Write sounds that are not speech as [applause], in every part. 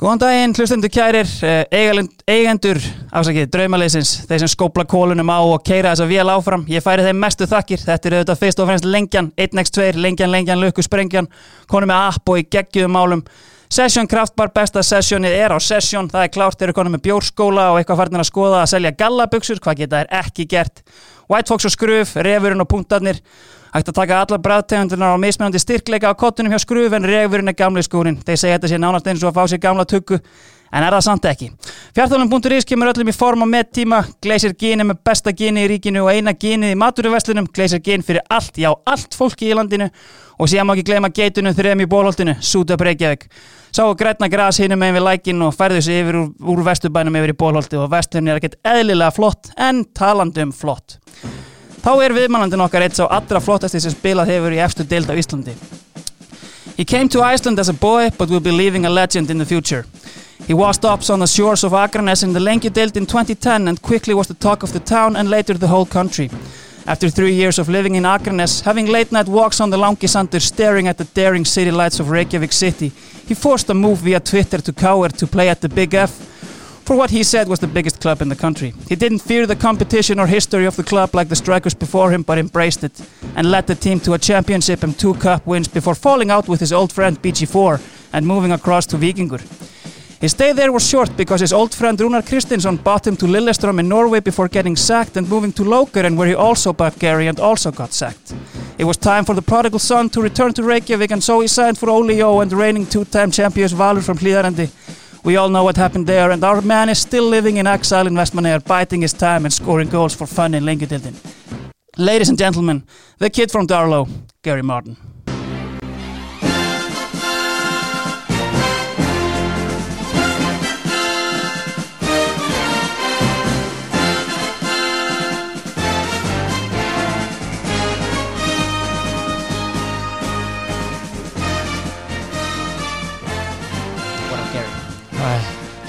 Góðan daginn, hlustendur kærir, eh, eigendur, ásakið, draumaleysins, þeir sem skópla kólunum á og keira þess að vél áfram. Ég færi þeim mestu þakkir, þetta er auðvitað fyrst og fremst lengjan, 1x2, lengjan, lengjan, lukku, sprengjan, konum með app og í geggjum málum. Session Kraftbar, besta sessionið er á Session, það er klárt, þeir eru konum með bjórskóla og eitthvað farnir að skoða að selja gallabuxur, hvað geta er ekki gert. White Fox og Skruf, Refurinn og Puntarnir, Hægt að taka allar bræðtegundunar á mismunandi styrkleika á kottunum hjá skruf en regurinn er gamli skúrin. Þeir segja þetta sé nánast eins og að fá sér gamla tuggu, en er það samt ekki. Fjartálum.is kemur öllum í form á með tíma, Gleisir Gini með besta gini í ríkinu og eina gini í maturuveslinum, Gleisir Gini fyrir allt, já allt fólki í landinu og síðan má ekki gleyma geitunum þrejum í bólholtinu, Súta Breykjavík. Sáu grætna gras hinum með við lækin og færðu sig yfir úr, úr vestubænum yfir í bólholti og vesturinn er ekkert eðlilega flott en talandum flott. Þá er viðmannandin okkar eitt sá allra flottasti sem spilað hefur í efstu deild á Íslandi. He came to Iceland as a boy but will be leaving a legend in the future. He washed up on the shores of Akranes in the Lengjudeild in 2010 and quickly was the talk of the town and later the whole country. After three years of living in Akranes, having late night walks on the Langisandur staring at the daring city lights of Reykjavik City, he forced a move via Twitter to Kauer to play at the Big F for what he said was the biggest club in the country. He didn't fear the competition or history of the club like the strikers before him, but embraced it and led the team to a championship and two cup wins before falling out with his old friend BG4 and moving across to Vikingur. His stay there was short because his old friend Runar Kristinsson bought him to Lillestrøm in Norway before getting sacked and moving to Lokeren where he also bought Gary and also got sacked. It was time for the prodigal son to return to Reykjavik and so he signed for Olio and reigning two-time champions Valur from Hlíðarendi. We all know what happened there, and our man is still living in exile in Westmannaeyjar, biding his time and scoring goals for fun in Lengjudildin. Ladies and gentlemen, the kid from Darlow, Gary Martin.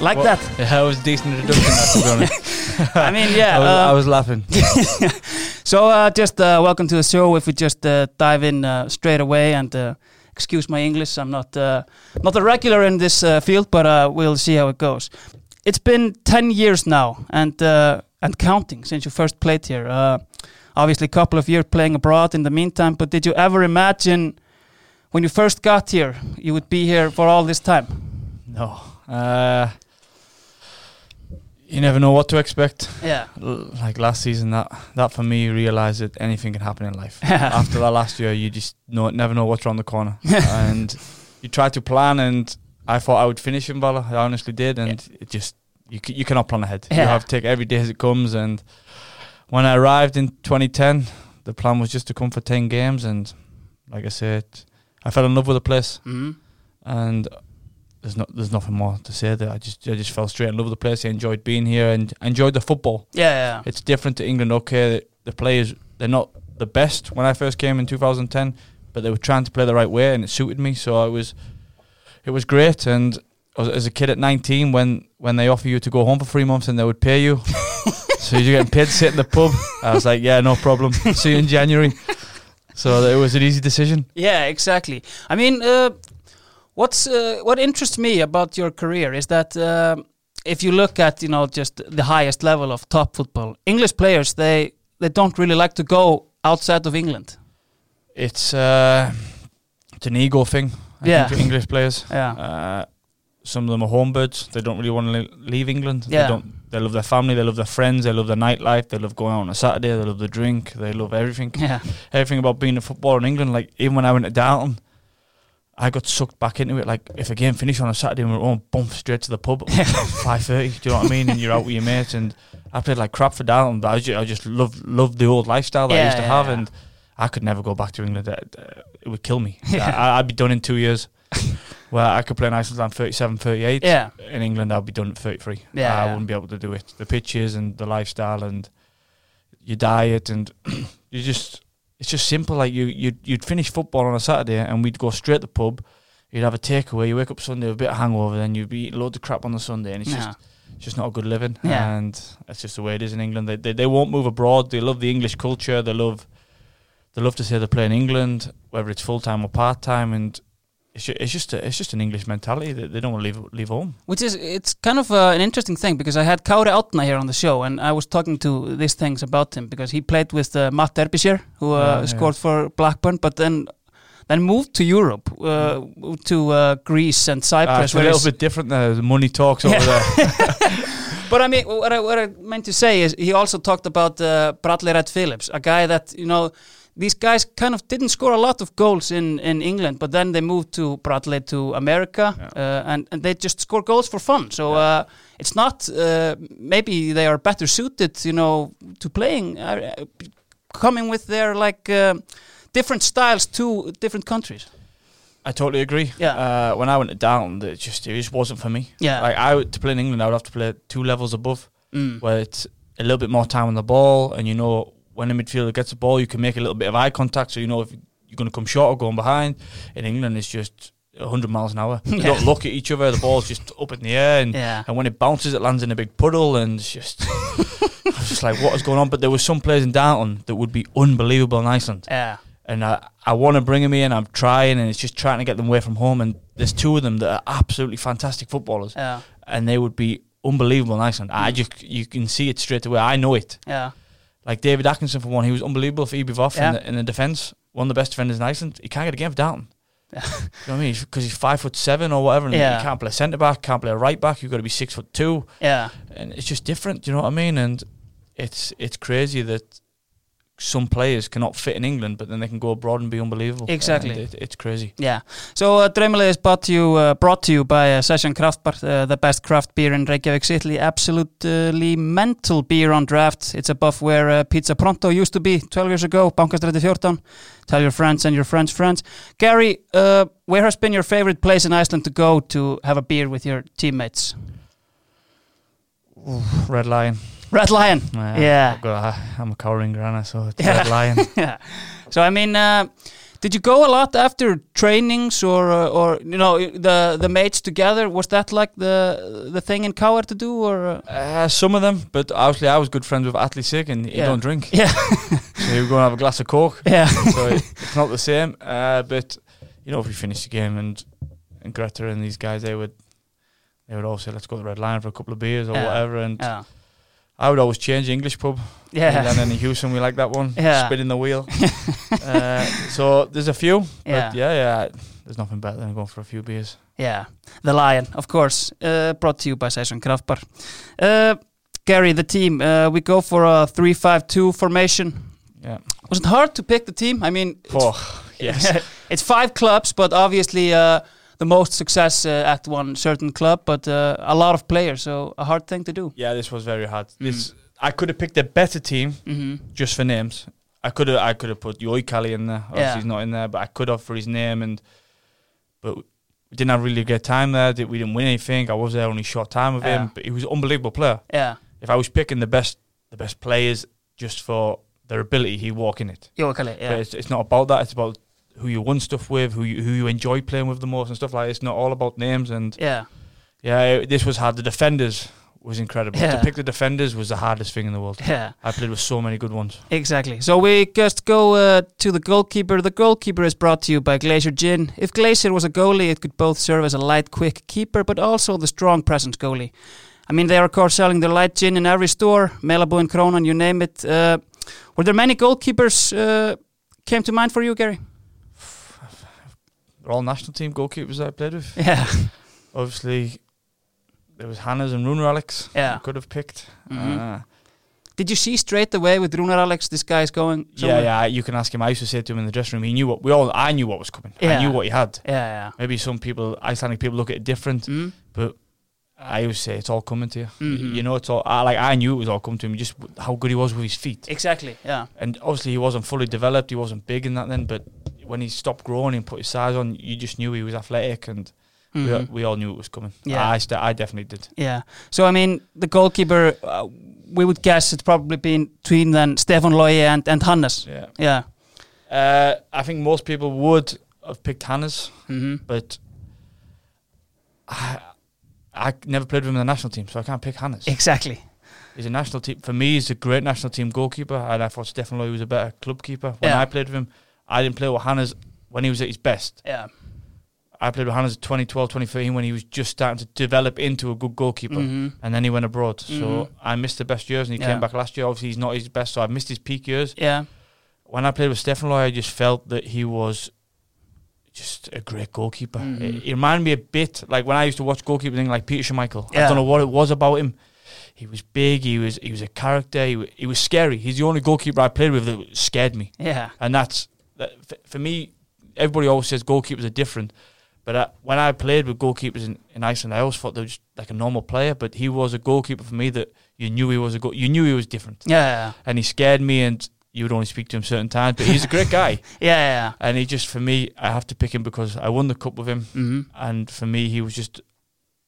Like Well, that? Yeah, that was a decent introduction, to be honest. [laughs] I mean, yeah. [laughs] I, was, um, I was laughing. [laughs] So, uh, just uh, welcome to the show. If we just uh, dive in uh, straight away, and uh, excuse my English, I'm not uh, not a regular in this uh, field, but uh, we'll see how it goes. It's been ten years now, and uh, and counting since you first played here. Uh, obviously, a couple of years playing abroad in the meantime. But did you ever imagine when you first got here you would be here for all this time? No. Uh, you never know what to expect. Yeah. L- Like last season, that that for me, you realise that anything can happen in life. [laughs] After that last year, you just know, never know what's around the corner. [laughs] and you try to plan, and I thought I would finish in Bala. I honestly did, and it just you c- you cannot plan ahead. You have to take every day as it comes. And when I arrived in 2010, the plan was just to come for 10 games, and like I said, I fell in love with the place. Mhm. and there's not there's nothing more to say there. I just I just fell straight in love with the place. I enjoyed being here and enjoyed the football. Yeah, yeah. It's different to England. Okay, the players they're not the best when I first came in 2010, but they were trying to play the right way and it suited me. So it was it was great. And as, as a kid at 19, when when they offer you to go home for three months and they would pay you, [laughs] so you're getting paid to sit in the pub. I was like, yeah, no problem. See you in January. So it was an easy decision. Yeah, exactly. I mean, uh, what's uh, what interests me about your career is that uh, if you look at you know just the highest level of top football, English players they they don't really like to go outside of England. It's uh, it's an ego thing. I Yeah. think, for English players. [laughs] Yeah. Uh, some of them are homebirds. They don't really want to leave England. Yeah. They don't. They love their family. They love their friends. They love their nightlife. They love going out on a Saturday. They love the drink. They love everything. Yeah, Everything about being a footballer in England. Like even when I went to Darlington, I got sucked back into it. Like if a game finished on a Saturday and we were on, boom, straight to the pub at [laughs] five thirty. Do you know what I mean? And you're out with your mates. And I played like crap for Darlington, but I just, I just loved loved the old lifestyle that I used to yeah, have, yeah. and I could never go back to England. It would kill me. [laughs] Yeah. I, I'd be done in two years. [laughs] Where I could play in Iceland, I'm 37, 38. yeah, In England, I'd be done at 33. Yeah, I yeah. wouldn't be able to do it. The pitches and the lifestyle and your diet and [clears throat] you just it's just simple. Like you you'd, you'd finish football on a Saturday and we'd go straight to the pub. You'd have a takeaway. You wake up Sunday with a bit of hangover, then you'd be eating loads of crap on the Sunday, and it's just it's just not a good living. Yeah. And that's just the way it is in England. They, they they won't move abroad. They love the English culture. They love they love to say they play in England, whether it's full time or part time. And it's just, it's just a, it's just an English mentality that they don't want to leave leave home. Which is it's kind of uh, an interesting thing because I had Kári Árna here on the show and I was talking to these things about him because he played with uh, Matt Derbyshire who uh, Yeah, yeah. scored for Blackburn, but then then moved to Europe uh, to uh, Greece and Uh, Cyprus. it's a little bit different there. The money talks over there. [laughs] [laughs] But I mean, what I, what I meant to say is he also talked about uh, Bradley Wright-Phillips, a guy that, you know, these guys kind of didn't score a lot of goals in, in England, but then they moved to Bradley to America uh, and, and they just score goals for fun. So uh, it's not, uh, maybe they are better suited, you know, to playing, uh, coming with their like different styles to different countries. I totally agree. Yeah. Uh, when I went to Down, it just it just wasn't for me. Yeah. Like I to play in England, I would have to play two levels above, Mm. where it's a little bit more time on the ball, and you know when the midfielder gets the ball, you can make a little bit of eye contact, so you know if you're going to come short or going behind. In England, it's just 100 miles an hour. [laughs] You Yeah. don't look at each other. The ball's just up in the air, and Yeah. and when it bounces, it lands in a big puddle, and it's just. [laughs] I was just like, what is going on? But there were some players in Downton that would be unbelievable in Iceland Yeah. and I, I want to bring them in. I'm trying, and it's just trying to get them away from home. And there's two of them that are absolutely fantastic footballers, Yeah. and they would be unbelievable in Iceland. I mm. just you can see it straight away. I know it. Yeah. Like David Atkinson for one, he was unbelievable for Voff Yeah. in, the, in the defence. One of the best defenders in Iceland. He can't get a game for. Yeah. you know what I mean? Because he's five foot seven or whatever, and Yeah. you can't play a centre back, can't play a right back. You've got to be six foot two, Yeah. and it's just different. Do you know what I mean? And it's it's crazy that some players cannot fit in England, but then they can go abroad and be unbelievable. Exactly. It, it's crazy. Yeah. So uh, Draumalið is brought to you, uh, brought to you by uh, Session Kraftbar, uh, the best craft beer in Reykjavik City. Absolutely mental beer on draft. It's above where uh, Pizza Pronto used to be 12 years ago, Bankastræti 14. Tell your friends and your friends' friends. Gary, uh, where has been your favorite place in Iceland to go to have a beer with your teammates? Red Lion. Red Lion. Uh, Yeah. Got- I'm a cowering grana, so it's Yeah. Red Lion. [laughs] yeah. So I mean, uh, did you go a lot after trainings or uh, or you know the the mates together? Was that like the the thing in KR to do or? Uh, Uh, some of them, but obviously I was good friends with Atli Sig, and he Yeah. don't drink, yeah, so would go and have a glass of coke. [laughs] yeah, so it's not the same. Uh, but you know, if we finish the game and and Greta and these guys, they would they would all say, "Let's go to the Red Lion for a couple of beers or whatever." And yeah, I would always change English pub. yeah, And then in Houston, we like that one. Yeah. Spinning the wheel. [laughs] uh, so there's a few. Yeah. But yeah, yeah. There's nothing better than going for a few beers. yeah. The Lion, of course, uh, brought to you by Session Kraftbar. Uh, Gary, the team, uh, we go for a three-five-two formation. Yeah. Was it hard to pick the team? I mean, it's Oh, yes. [laughs] it's five clubs, but obviously uh, the most success uh, at one certain club, but uh, a lot of players, so a hard thing to do. yeah, this was very hard. Mm. This I could have picked a better team hmm just for names. I could have I could have put Joikali in there. Obviously Yeah. he's not in there, but I could have for his name and but we didn't have really good time there. Did- We didn't win anything. I was there only short time with Yeah. him, but he was an unbelievable player. Yeah, If I was picking the best the best players just for their ability, he'd walk in it. Jokale, But yeah. it's, it's not about that. It's about who you won stuff with, who you, who you enjoy playing with the most, and stuff like. that. It's not all about names. And Yeah, yeah, it- this was hard. The defenders was incredible. Yeah. To pick the defenders was the hardest thing in the world. yeah, I played with so many good ones. exactly. So we just go uh, to the goalkeeper. The goalkeeper is brought to you by Glacier Gin. If Glacier was a goalie, it could both serve as a light, quick keeper, but also the strong presence goalie. I mean, they are, of course, selling their light gin in every store, Melabu and Kronan, you name it. Uh, were there many goalkeepers uh, came to mind for you, Gary? All national team goalkeepers that I played with. Yeah, Obviously, there was Hannes and Runar Alex. Yeah. Could have picked. Mhm. Uh, Did you see straight away with Runar Alex, this guy's going yeah, somewhere? yeah. You can ask him. I used to say to him in the dressing room. He knew what we all. I knew what was coming. Yeah. I knew what he had. Yeah, yeah. Maybe some people, Icelandic people, look at it different. Mm? But I always say it's all coming to you. Mhm. You know, it's all. I, like I knew it was all coming to him. Just how good he was with his feet. Exactly, yeah. And obviously he wasn't fully developed. He wasn't big in that then. But when he stopped growing and put his size on, you just knew he was athletic, and we, Mhm. we all knew it was coming. Yeah. I, st- I definitely did. Yeah. So, I mean, the goalkeeper, uh, we would guess it's probably been between then Stefan Logi and, and Hannes. Yeah. Yeah. Uh, I think most people would have picked Hannes, hmm but I, I never played with him in the national team, so I can't pick Hannes. Exactly. He's a national team. For me, he's a great national team goalkeeper, and I thought Stefan Logi was a better club keeper. When Yeah. I played with him, I didn't play with Hannes when he was at his best. Yeah. I played with Hannes at 2012, 2013 when he was just starting to develop into a good goalkeeper. Mhm. And then he went abroad. Mhm. So I missed the best years and he Yeah. came back last year. Obviously, he's not his best, so I've missed his peak years. Yeah. When I played with Stefan Logi, I just felt that he was just a great goalkeeper. Mhm. It, it reminded me a bit like when I used to watch goalkeepers, thing like Peter Schmeichel. I don't know what it was about him. He was big. He was he was a character. He, he was scary. He's the only goalkeeper I played with that scared me. Yeah. And that's that, f- for me. Everybody always says goalkeepers are different, but uh, when I played with goalkeepers in, in Iceland, I always thought they were just like a normal player. But he was a goalkeeper for me that you knew he was a goal. You knew he was different, Yeah. and he scared me. And you would only speak to him certain times, but he's a great guy. [laughs] Yeah. Yeah. And he just for me, I have to pick him because I won the cup with him, hmm and for me, he was just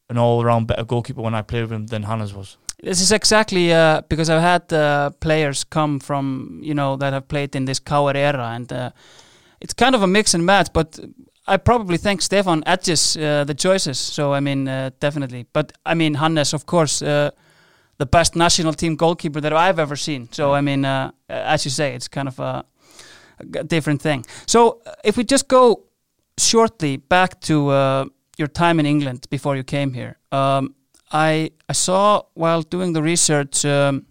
an all-around better goalkeeper when I played with him than Hannes was. This is exactly uh, because I've had uh, players come from you know that have played in this KR era, and uh, it's kind of a mix and match. But I probably think Stefan edges uh, the choices. So I mean, uh, definitely. But I mean, Hannes, of course, uh, the best national team goalkeeper that I've ever seen. So I mean, uh, as you say, it's kind of a different thing. So if we just go shortly back to uh, your time in England before you came here. Um, I I saw while doing the research, um,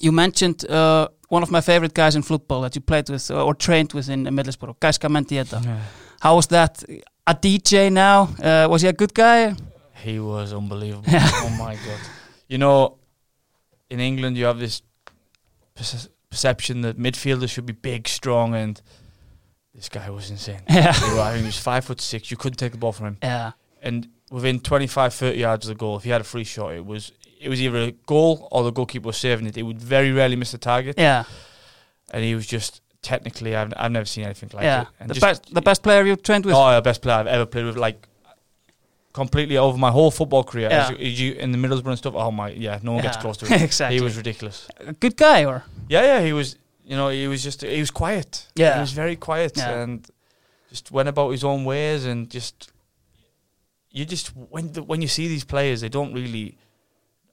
you mentioned uh, one of my favorite guys in football that you played with uh, or trained with in Middlesbrough, Gaizka Mendieta. How was that? A DJ now? Uh, was he a good guy? He was unbelievable. [laughs] oh my god! You know, in England, you have this perce- perception that midfielders should be big, strong, and this guy was insane. [laughs] Yeah. He was- I think he was five foot six. You couldn't take the ball from him, Yeah. and within 25, 30 yards of the goal, if he had a free shot, it was it was either a goal or the goalkeeper was saving it. He would very rarely miss the target, Yeah. and he was just technically, I've I've never seen anything like yeah. it. And The just- best the best player you trained with? Oh, the best player I've ever played with. Like completely over my whole football career. Yeah. As you, as you- in the Middlesbrough and stuff. Oh my, yeah, no one gets close to [laughs] him. exactly. He was ridiculous. a good guy or? Yeah, yeah, he was. You know, he was just he was quiet. Yeah. he was very quiet Yeah. and just went about his own ways and just you just when the, when you see these players, they don't really.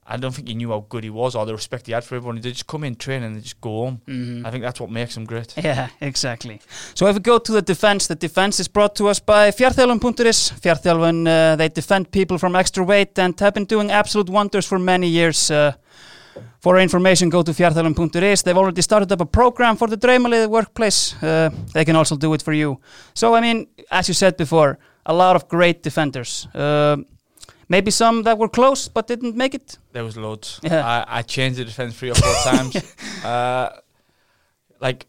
I don't think he knew how good he was or the respect he had for everyone. They just come in, train, and they just go home. Mhm. I think that's what makes him great. Yeah, exactly. So if we go to the defense, the defense is brought to us by Fjarthelun.is. Fjarthelun, uh, they defend people from extra weight and have been doing absolute wonders for many years. Uh, for information, go to Fjarthelun.is. They've already started up a program for the Draumalið workplace. Uh, they can also do it for you. So, I mean, as you said before, a lot of great defenders. Uh, maybe some that were close but didn't make it. There was loads. Yeah. I, I changed the defense three or four [laughs] times. uh, like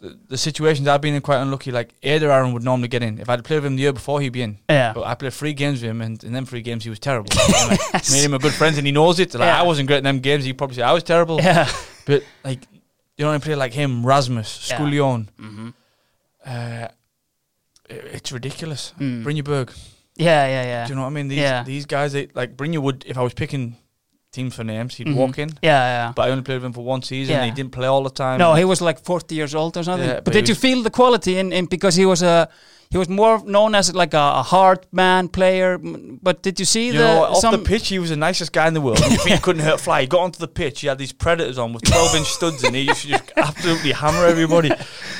the, the situations I've been in, quite unlucky. Like Eiður Aron would normally get in. If I'd played with him the year before, he'd be in. Yeah. But I played three games with him, and in them three games, he was terrible. [laughs] Like, Me and him a good friend, and he knows it. Like Yeah. I wasn't great in them games. He probably said I was terrible. Yeah. But like, you know, I play like him, Rasmus, Yeah. Skullion. hmm Uh, it's ridiculous. Mm. Brynjeberg. Yeah, yeah, yeah. Do you know what I mean? These Yeah. these guys, they, like Brynje would. If I was picking teams for names, he'd Mhm. walk in. Yeah, yeah. But I only played with him for one season. Yeah. He didn't play all the time. No, he was like 40 years old or something. Yeah, but, but did you feel the quality in, in because he was a he was more known as like a, a hard man player? But did you see You the know, off the pitch, he was the nicest guy in the world. he couldn't hurt fly? He got onto the pitch. He had these predators on with 12 inch studs, and he used to just absolutely hammer everybody.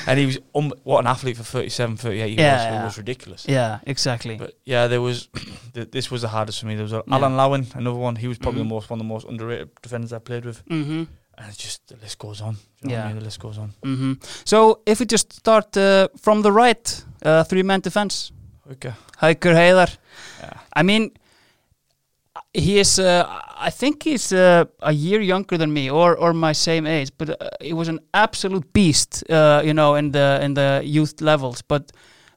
And he was um, what an athlete for 37, 38 years. Yeah, It was ridiculous. yeah, exactly. But yeah, there was. [clears throat] th- this was the hardest for me. There was uh, Yeah. Alan Lowing, another one. He was probably Mhm. the most one of the most underrated defenders I played with. hmm And it's just the list goes on. You know Yeah. I mean? The list goes on. hmm So if we just start uh, from the right, uh, three man defense, Okay. Haukur Heiðar. Yeah. I mean, he is. Uh, I think he's uh, a year younger than me, or or my same age. But uh, he was an absolute beast, uh, you know, in the in the youth levels. But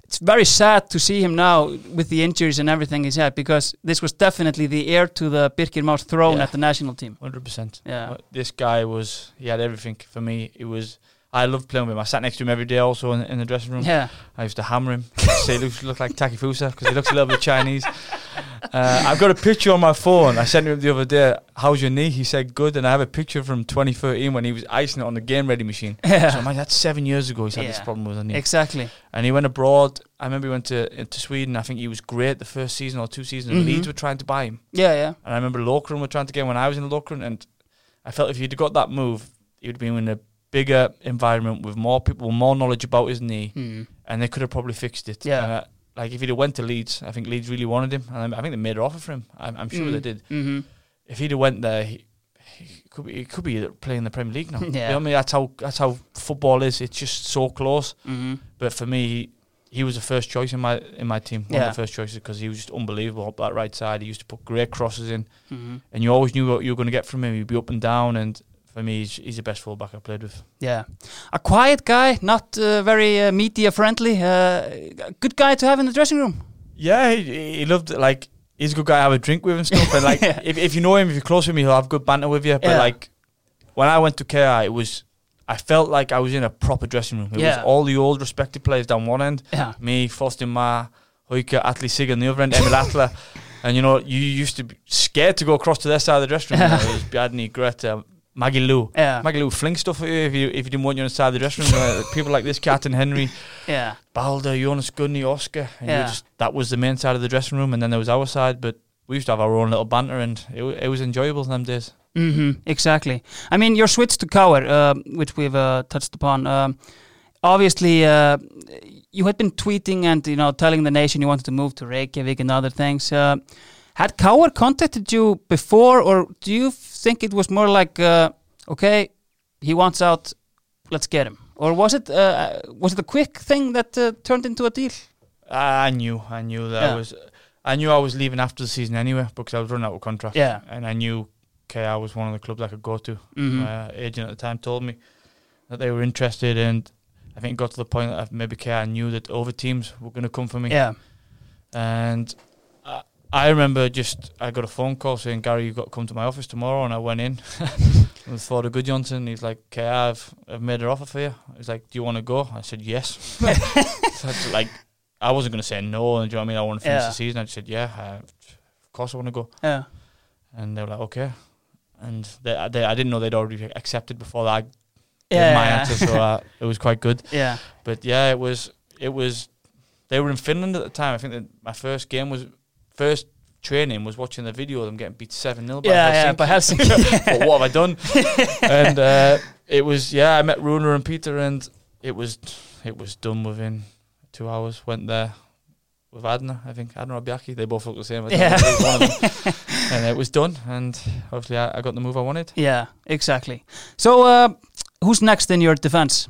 it's very sad to see him now with the injuries and everything he's had, because this was definitely the heir to the Birkir Más throne Yeah. at the national team. Hundred percent. Yeah. This guy was. He had everything for me. It was. I loved playing with him. I sat next to him every day, also in, in the dressing room. Yeah, I used to hammer him. [laughs] Say he looks look like Takefusa because he looks a little bit Chinese. Uh, I've got a picture on my phone. I sent him the other day. How's your knee? He said good, and I have a picture from 2013 when he was icing it on the game ready machine. [laughs] yeah, So man, that's seven years ago. He's had this problem with his knee, exactly. and he went abroad. I remember he went to into Sweden. I think he was great the first season or two seasons. Mhm. Leeds were trying to buy him, Yeah, yeah, and I remember Lokeren were trying to get him when I was in Lokeren, and I felt if he'd got that move, he would have been in a bigger environment with more people, more knowledge about his knee Hmm. and they could have probably fixed it. Yeah. Uh, like if he'd have went to Leeds, I think Leeds really wanted him, and I think they made an offer for him. I'm, I'm sure they did. Mm-hmm. If he'd have went there, he, he could be he could be playing the Premier League now. [laughs] You Yeah. know I mean? That's how that's how football is. It's just so close. Mm-hmm. But for me, he, he was the first choice in my in my team. One Yeah. of the first choices because he was just unbelievable up that right side. He used to put great crosses in, Mm-hmm. and you always knew what you were going to get from him. He'd be up and down, and for me, he's, he's the best fullback I played with. Yeah, a quiet guy, not uh, very uh, media friendly. Uh, good guy to have in the dressing room. Yeah, he, he loved it. Like he's a good guy to have a drink with and stuff. And like [laughs] Yeah. if, if you know him, if you're close with him, he'll have good banter with you. But Yeah. like when I went to KR, it was I felt like I was in a proper dressing room. It Yeah. was all the old respected players down one end, Yeah, me, Faustin Ma, Hoike, Atli Sig on the other end, Emil [laughs] Atla. And you know, you used to be scared to go across to their side of the dressing room. Know, it was Bjarni, Greta, Maggie Lou. yeah, Maggie Lou fling stuff at you if you if you didn't want you inside the side of the dressing room. Uh, people like this, Captain Henry, [laughs] yeah, Baldur, Jonas Gunny, Oscar. And Yeah. just, that was the main side of the dressing room, and then there was our side. But we used to have our own little banter, and it, it was enjoyable in them days. hmm exactly. I mean, your switch to KR, um, which we've uh, touched upon. Um, obviously, uh, you had been tweeting and you know telling the nation you wanted to move to Reykjavik and other things. Uh, had KR contacted you before, or do you think it was more like, uh, okay, he wants out, let's get him, or was it uh, was it a quick thing that uh, turned into a deal? I knew, I knew that Yeah. I was, I knew I was leaving after the season anyway because I was running out of contract. Yeah. and I knew KR was one of the clubs I could go to. Mhm. My agent at the time told me that they were interested, and I think it got to the point that maybe KR knew that other teams were going to come for me. Yeah. And I, I remember just I got a phone call saying Gary, you've got to come to my office tomorrow, and I went in [laughs] with Florida Good Johnson. He's like, "Okay, I've I've made an offer for you." He's like, "Do you want to go?" I said, "Yes." [laughs] so like I wasn't going to say no. And do you know what I mean? I want to finish Yeah. the season. I just said, "Yeah, uh, of course I want to go." Yeah. And they were like, "Okay." And they, they I didn't know they'd already accepted before that I gave Yeah. my answer, so uh, it was quite good. [laughs] Yeah. But yeah, it was it was. They were in Finland at the time. I think that my first game was first training was watching the video of them getting beat seven 0 by Yeah, yeah, Helsinki. by Helsinki. [laughs] But [laughs] what have I done? [laughs] and uh, it was yeah. I met Runa and Peter, and it was it was done within two hours. Went there with Adna, I think Adna Rabiaki. They both look the same. I Yeah. know, it was one of them. and it was done, and hopefully I, I got the move I wanted. Yeah, exactly. So, uh, who's next in your defense?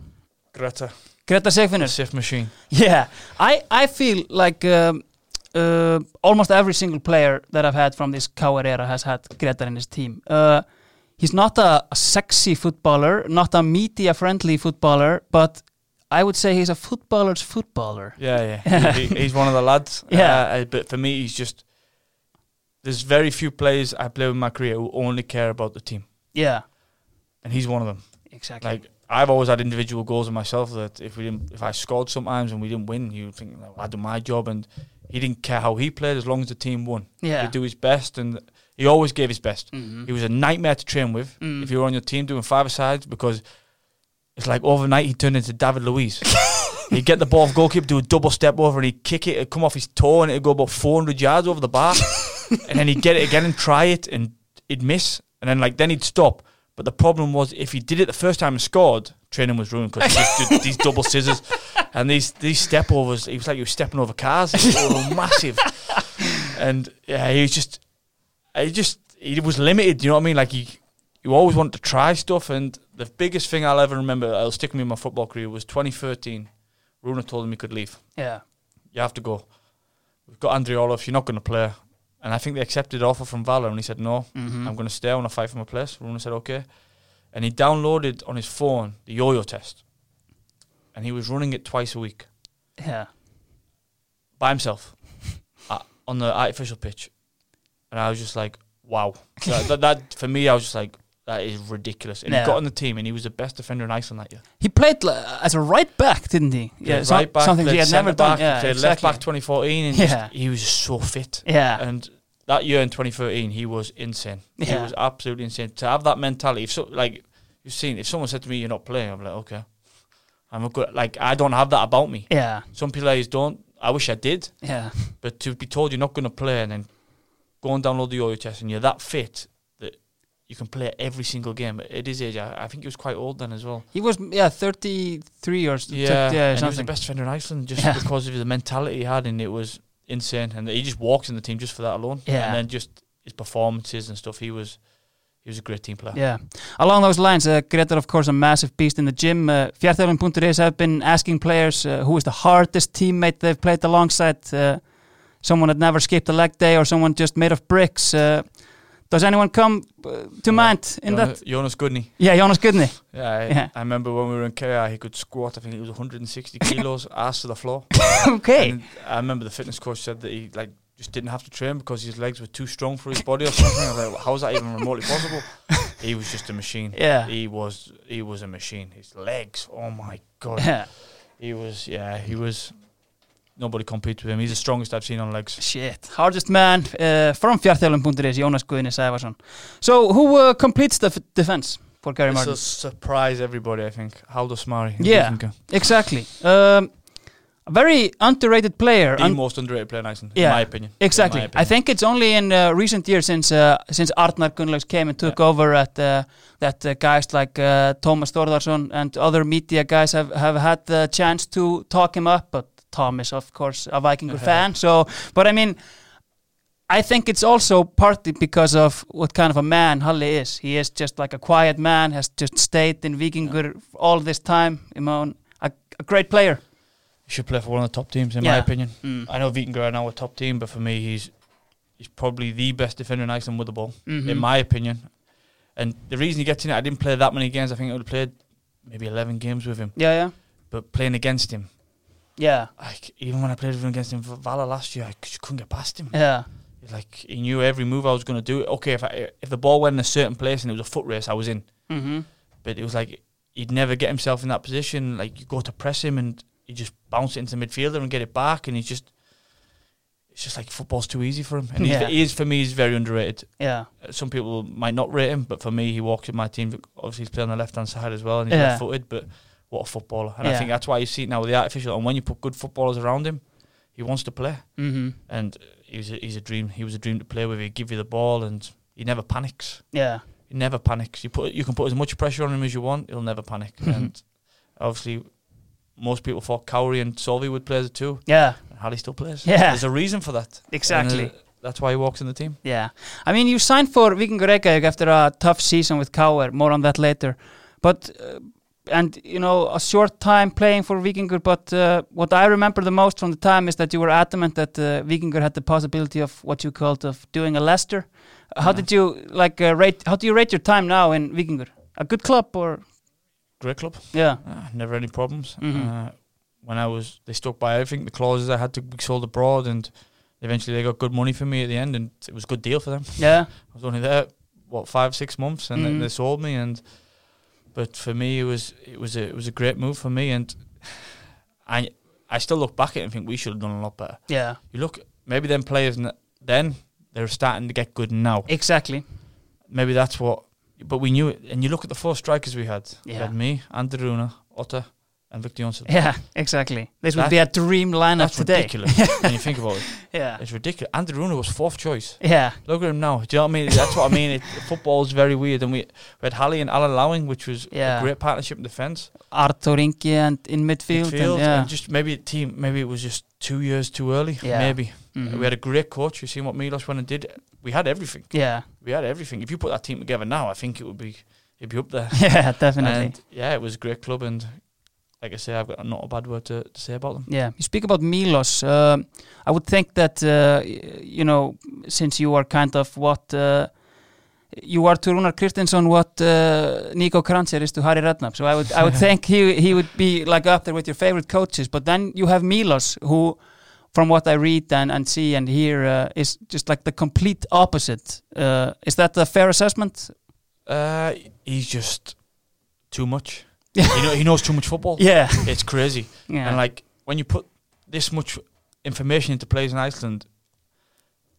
Greta, Greta the Sigfinnur. Sif machine. Yeah, I I feel like um, uh, almost every single player that I've had from this KR era has had Greta in his team. Uh, he's not a, a sexy footballer, not a media-friendly footballer, but I would say he's a footballer's footballer. Yeah, yeah. he, he- [laughs] he's one of the lads. Yeah. Uh, but for me, he's just. There's very few players I play with in my career who only care about the team, Yeah, and he's one of them. exactly. Like I've always had individual goals in myself that if we didn't, if I scored sometimes and we didn't win, you would think like, I did my job, and he didn't care how he played as long as the team won. yeah. He'd do his best, and he always gave his best. Mhm. He was a nightmare to train with Mm. if you were on your team doing five sides because it's like overnight he turned into David Luiz. [laughs] he'd get the ball off goalkeeper, do a double step over, and he'd kick it, it'd come off his toe, and it'd go about 400 yards over the bar. and then he'd get it again and try it, and he'd miss, and then like then he'd stop. But the problem was if he did it the first time and scored, training was ruined because he just did [laughs] these double scissors and these these step overs. He was like he was stepping over cars. They were massive, and yeah, he was just he just he was limited. You know what I mean? Like he you always wanted to try stuff. And the biggest thing I'll ever remember, I'll stick with me in my football career, was 2013. Runa told him he could leave. yeah, You have to go. We've got Andrew Olaf. You're not going to play. And I think they accepted the offer from Valur, and he said no. Mhm. I'm going to stay. I want to fight for my place. Runa said okay, and he downloaded on his phone the yo-yo test, and he was running it twice a week yeah, by himself [laughs] uh, on the artificial pitch, and I was just like, wow. that, that, that for me, I was just like, that is ridiculous. And Yeah. he got on the team, and he was the best defender in Iceland that year. He played uh, as a right back, didn't he? Yeah, right back, something he had never done. back, Yeah, exactly. left back 2014, and Yeah. just, he was so fit. Yeah, And that year in 2013, he was insane. He was absolutely insane. To have that mentality, if so, like you've seen, if someone said to me, "You're not playing," I'm like, okay, I'm a good. Like I don't have that about me. yeah, Some players don't. I wish I did, yeah, but to be told you're not going to play and then go and download the yo test and you're that fit that you can play every single game. At his age, I, I think he was quite old then as well. He was yeah 33 or Yeah, yeah and he was the best defender in Iceland just Yeah. because of the mentality he had, and it was insane. And he just walks in the team just for that alone. Yeah. and then just his performances and stuff. He was he was a great team player. Yeah. Along those lines, uh, Gretar, of course, a massive beast in the gym. Uh, Fjarthelun.is have been asking players uh, who is the hardest teammate they've played alongside. Uh, someone that never skipped a leg day or someone just made of bricks. Uh, does anyone come uh, to Yeah. mind in Jonas, that? Jonas Gudni. Yeah, Jonas Gudni. Yeah, I, Yeah. I remember when we were in KR, he could squat. I think it was 160 [laughs] kilos, ass to the floor. okay. And I remember the fitness coach said that he like just didn't have to train because his legs were too strong for his body or something. I was like, how is that even remotely possible? [laughs] he was just a machine. Yeah. He was he was a machine. His legs, oh my god. Yeah. He was yeah, he was nobody competes with him. He's the strongest I've seen on legs. Shit. Hardest man uh, from Fjarthelun.is, Jonas Guðni Sævarsson. So, who uh, completes the defense for Gary Martin? surprise everybody, I think. Halldór Smári. Yeah. Exactly. Um, a very underrated player. The Un- most underrated player in Iceland, Yeah, in my opinion. Exactly. my I think it's only in uh, recent years since uh, since Arnar Gunnlaugs came and took over at uh, that uh, guys like uh, Thomas Thordarsson and other media guys have, have had the chance to talk him up. But Tom is of course a Vikingur [laughs] fan. So, but I mean, I think it's also partly because of what kind of a man Halli is. He is just like a quiet man, has just stayed in Vikingur all this time. You know, a, a great player. He should play for one of the top teams, in Yeah. my opinion. Mm. I know Vikingur are now a top team, but for me, he's he's probably the best defender in Iceland with the ball, Mhm. in my opinion. And the reason he gets in it, I didn't play that many games. I think I would have played maybe 11 games with him. Yeah, yeah, But playing against him, yeah, like even when I played with him against him for Vala last year, I just couldn't get past him. yeah. Like he knew every move I was going to do. Okay, if I, if the ball went in a certain place and it was a foot race, I was in. Mm-hmm. But it was like he'd never get himself in that position. Like you go to press him and he just bounce it into the midfielder and get it back, and he's just. It's just like football's too easy for him, and Yeah. he is for me. He's very underrated. Yeah. Uh, Some people might not rate him, but for me, he walks in my team. Obviously, he's playing on the left hand side as well, and he's Yeah. left footed. But what a footballer! And Yeah. I think that's why you see it now with the artificial. And when you put good footballers around him, he wants to play. Mm-hmm. And he was a, he's a dream. He was a dream to play with. He'd give you the ball, and he never panics. Yeah. He never panics. You put you can put as much pressure on him as you want. He'll never panic. Mhm. And obviously, most people thought Kári and Solvi would play as a two. Yeah. And still plays. Yeah. There's a reason for that. Exactly. Uh, that's why he walks in the team. Yeah. I mean, you signed for Vikingur Reykjavík after a tough season with KR. More on that later. But uh, and you know a short time playing for Vikingur. But uh, what I remember the most from the time is that you were adamant that uh, Vikingur had the possibility of what you called of doing a Leicester. How Yeah. did you like uh, rate? How do you rate your time now in Vikingur? A good club or Great club. yeah? Uh, never any problems. Mhm. Uh, when I was, they stuck by everything. The clauses I had to be sold abroad, and eventually they got good money for me at the end, and it was a good deal for them. Yeah. [laughs] I was only there what five six months, and Mhm. then they sold me. And but for me, it was it was a it was a great move for me, and [sighs] I I still look back at it and think we should have done a lot better. Yeah. You look maybe them players then they're starting to get good now. Exactly. Maybe that's what. But we knew it, and you look at the four strikers we had. We Yeah. had me, Anderuna, Óttar, and Victor Johnson. Yeah. Exactly. This would be a dream lineup That's today. ridiculous when you think about it. [laughs] Yeah. It's ridiculous. Andri Rúnar was fourth choice. Yeah. Look at him now. Do you know what I mean? That's what I mean. It, football is very weird. And we, we had Halli and Alan Lowing, which was Yeah. a great partnership in defence. Arnþór Ingi and in midfield. Midfield, and, yeah. and just maybe a team, maybe it was just two years too early. Yeah. Maybe. Mhm. We had a great coach. You seen what Milos went and did. We had everything. yeah. We had everything. If you put that team together now, I think it would be it'd be up there. [laughs] Yeah, definitely. And yeah, it was a great club. And like I say, I've got not a bad word to, to say about them. yeah, you speak about Milos. Um I would think that uh, you know, since you are kind of what uh, you are to Runar Kristinsson, what uh, Niko Kranjcar is to Harry Redknapp. So I would, I would [laughs] think he he would be like up there with your favorite coaches. But then you have Milos, who, from what I read and, and see and hear, uh, is just like the complete opposite. Uh, is that a fair assessment? Uh, he's just too much. [laughs] you know, he knows too much football. Yeah, It's crazy. yeah, And like when you put this much information into players in Iceland,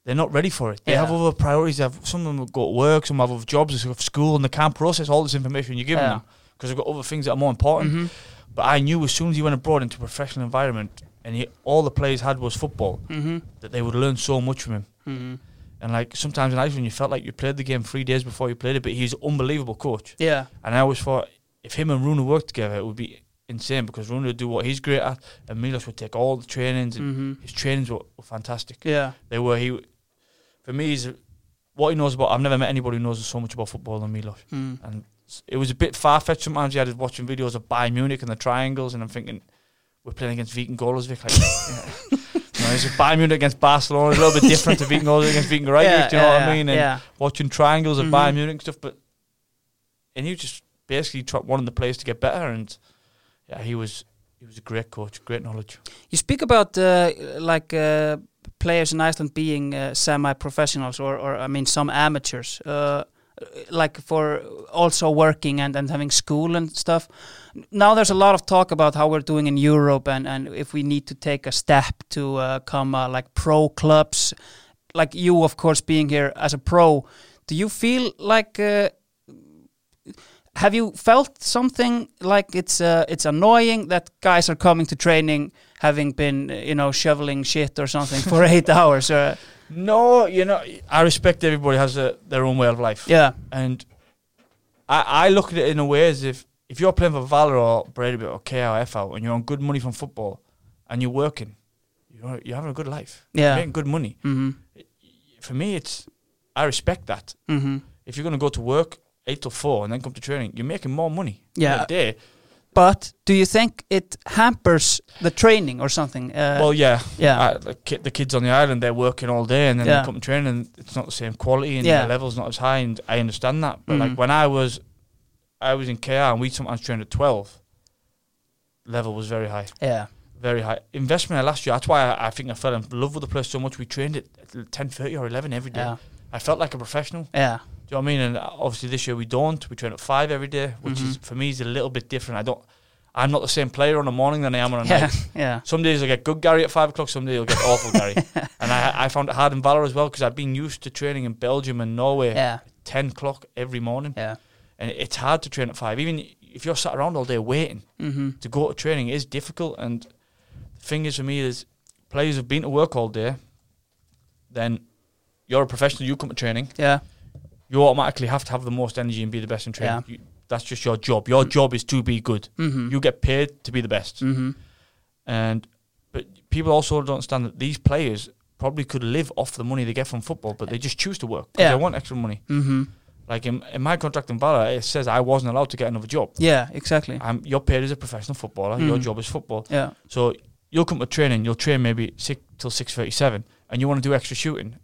they're not ready for it. They have other priorities. They have some of them go to work, some have other jobs, some have school, and they can't process all this information you're giving Yeah. them because they've got other things that are more important. Mhm. But I knew as soon as he went abroad into a professional environment, and he, all the players had was football, Mhm. that they would learn so much from him. Mhm. And like sometimes in Iceland, you felt like you played the game three days before you played it. But he's an unbelievable coach. Yeah. And I always thought if him and Runa worked together, it would be insane because Runa would do what he's great at, and Milos would take all the trainings. And Mm-hmm. His trainings were, were fantastic. Yeah. They were he. For me, he's what he knows about. I've never met anybody who knows so much about football than Milos. Mm. And it was a bit far fetched. Sometimes you had us watching videos of Bayern Munich and the triangles, and I'm thinking we're playing against Viking Olafsvik. Like, [laughs] yeah. you know, it's Bayern Munich against Barcelona. It's a little bit different to Viking Olafsvik against Viking [laughs] Reykjavik. yeah, do you know yeah, what I mean? And Yeah. watching triangles of Mhm. Bayern Munich stuff, but and he was just basically try, wanting the players to get better, and yeah, he was he was a great coach, great knowledge. You speak about uh, like uh, players in Iceland being uh, semi-professionals, or, or I mean, some amateurs, uh, like for also working and, and having school and stuff. Now there's a lot of talk about how we're doing in Europe, and, and if we need to take a step to uh, come uh, like pro clubs, like you, of course, being here as a pro. Do you feel like? Uh, have you felt something like it's uh, it's annoying that guys are coming to training having been uh, you know shoveling shit or something for [laughs] eight hours? Uh, No, you know, I respect everybody has a, their own way of life. yeah, And I, I look at it in a way as if if you're playing for Valur or Brady or KRF out and you're on good money from football and you're working, you're, you're having a good life. Yeah. You're making good money. hmm For me, it's I respect that. hmm If you're going to go to work eight till four and then come to training, you're making more money Yeah. a day. But do you think it hampers the training or something? Uh, well, yeah, yeah, I, the, the kids on the island they're working all day and then Yeah. they come to training and it's not the same quality and Yeah. the level's not as high and I understand that. But Mhm. like when I was, I was in KR and we sometimes trained at twelve. Level was very high. yeah, very high investment last year. That's why I, I think I fell in love with the place so much. We trained at ten thirty or eleven every day. yeah, I felt like a professional. yeah, Do you know what I mean? And obviously this year we don't. We train at five every day, which is Mhm. for me is a little bit different. I don't. I'm not the same player on a morning than I am on a yeah, night. [laughs] yeah, Some days I get good Gary at five o'clock. Some days I'll get awful Gary. [laughs] And I, I found it hard in Valur as well because I've been used to training in Belgium and Norway yeah, at ten o'clock every morning, yeah. and it's hard to train at five. Even if you're sat around all day waiting hmm to go to training is difficult. And the thing is for me is players have been to work all day. Then you're a professional. You come to training. Yeah, You automatically have to have the most energy and be the best in training. You, that's just your job. Your job is to be good. hmm You get paid to be the best. hmm And but people also don't understand that these players probably could live off the money they get from football, but they just choose to work Yeah. they want extra money. hmm Like in, in my contract in Valur, it says I wasn't allowed to get another job. Yeah, exactly. I'm, you're paid as a professional footballer. Your Mm. job is football. Yeah, So you'll come to training, you'll train maybe six till six thirty seven, and you want to do extra shooting.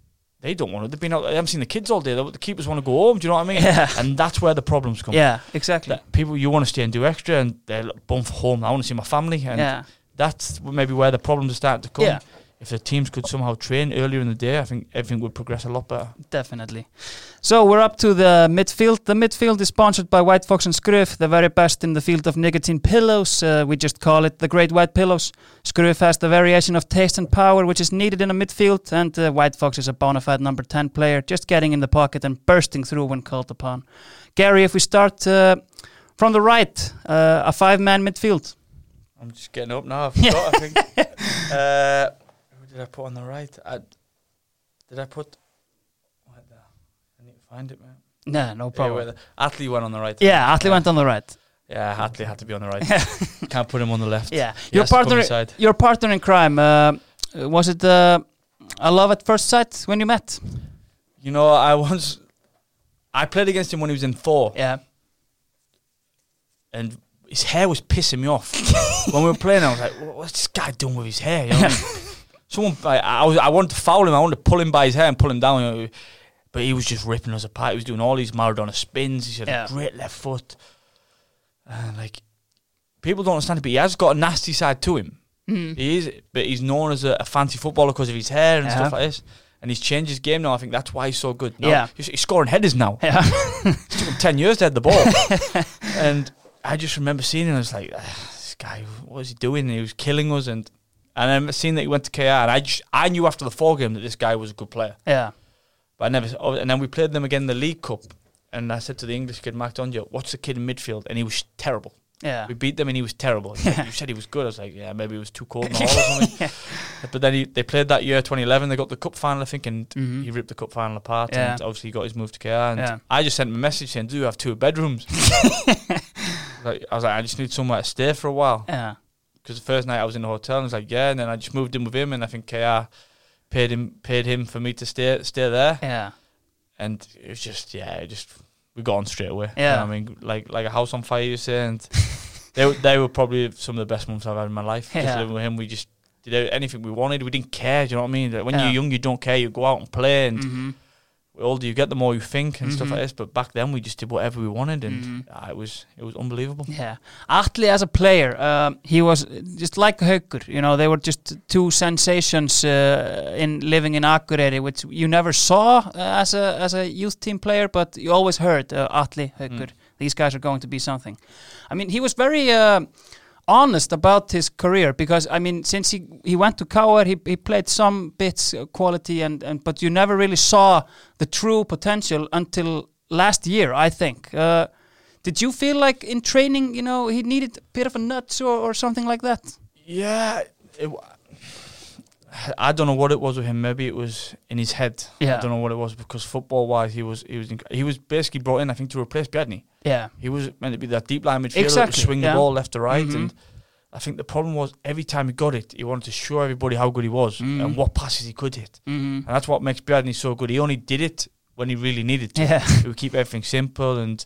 They don't want to. They've been out. They haven't seen the kids all day. The the keepers want to go home. Do you know what I mean? [laughs] Yeah. And that's where the problems come. yeah, exactly. That people you want to stay and do extra, and they're like, bum for home. I want to see my family, and Yeah, that's maybe where the problems are starting to come. Yeah. If the teams could somehow train earlier in the day, I think everything would progress a lot better. definitely. So we're up to the midfield. The midfield is sponsored by White Fox and Skruf, the very best in the field of nicotine pillows. Uh, we just call it the Great White Pillows. Skruf has the variation of taste and power which is needed in a midfield, and uh, White Fox is a bona fide number 10 player, just getting in the pocket and bursting through when called upon. Gary, if we start uh, from the right, uh, a five-man midfield. I'm just getting up now. I forgot. I think. [laughs] Did I put on the right? I, did I put? What the? I need to find it, man. Nah, no problem. the- Atli went on the right. Yeah, Atli went on the right. Yeah, Atli had to be on the right. [laughs] Can't put him on the left. Yeah, He your has to come partner, your partner in crime. Uh, was it uh, a love at first sight when you met? You know, I once I played against him when he was in four, Yeah, and his hair was pissing me off. [laughs] when we were playing, I was like, "What's this guy doing with his hair?" You know what I mean? [laughs] Someone, I, I was, I wanted to foul him. I wanted to pull him by his hair and pull him down. But he was just ripping us apart. He was doing all these Maradona spins. He had Yeah. a great left foot. And like, people don't understand it, but he has got a nasty side to him. Mm. He is, but he's known as a, a fancy footballer because of his hair and Yeah. stuff like this. And he's changed his game now. I think that's why he's so good. Now, Yeah. he's, he's scoring headers now. yeah, [laughs] It took him ten years to head the ball. [laughs] and I just remember seeing him. I was like, "Ah, this guy, what is he doing? He was killing us. And and I seen that he went to KR. And I just, I knew after the four game that this guy was a good player. yeah, But I never. oh, And then we played them again in the League Cup. And I said to the English kid, Mark Doninger, what's the kid in midfield? And he was terrible. Yeah. We beat them and he was terrible. He's [laughs] like, you said he was good. I was like, yeah, maybe it was too cold in the [laughs] hall or something. But then he, they played that year, 2011. They got the cup final, I think, and Mhm. he ripped the cup final apart. Yeah. And obviously, he got his move to KR. And Yeah. I just sent him a message saying, "Do you have two bedrooms?" [laughs] like, I was like, I just need somewhere to stay for a while Yeah. Because the first night I was in the hotel, and he was like, "Yeah," and then I just moved in with him, and I think KR paid him paid him for me to stay stay there, Yeah. and it was just yeah, it just we got on straight away. You Yeah. know I mean, like like a house on fire, you say, and they were- they were probably some of the best months I've had in my life. Just Yeah. living with him, we just did anything we wanted. We didn't care. Do you know what I mean? Like, when Yeah. you're young, you don't care. You go out and play, and Mhm. The older you get, the more you think and stuff Mhm. like this. But back then, we just did whatever we wanted, and Mhm. ah, it was it was unbelievable. Yeah, Atli as a player, um, he was just like Haukur. You know, they were just two sensations uh, in living in Akureyri, which you never saw uh, as a as a youth team player, but you always heard uh, Atli Haukur. These guys are going to be something. I mean, he was very. Honest about his career because I mean since he he went to KR he, he played some bits uh, quality and, and but you never really saw the true potential until last year I think. Uh, did you feel like in training you know he needed a bit of a nuts or, or something like that? Yeah, it, I don't know what it was with him. Maybe it was in his head. Yeah. I don't know what it was because football wise, he was he was inc- he was basically brought in, I think, to replace Bjarni. yeah He was meant to be that deep line midfielder, Exactly, swing yeah. the ball left to right, Mhm. and I think the problem was every time he got it, he wanted to show everybody how good he was Mhm. and what passes he could hit, hmm and that's what makes Bjarni so good. He only did it when he really needed to. yeah He would keep everything simple, and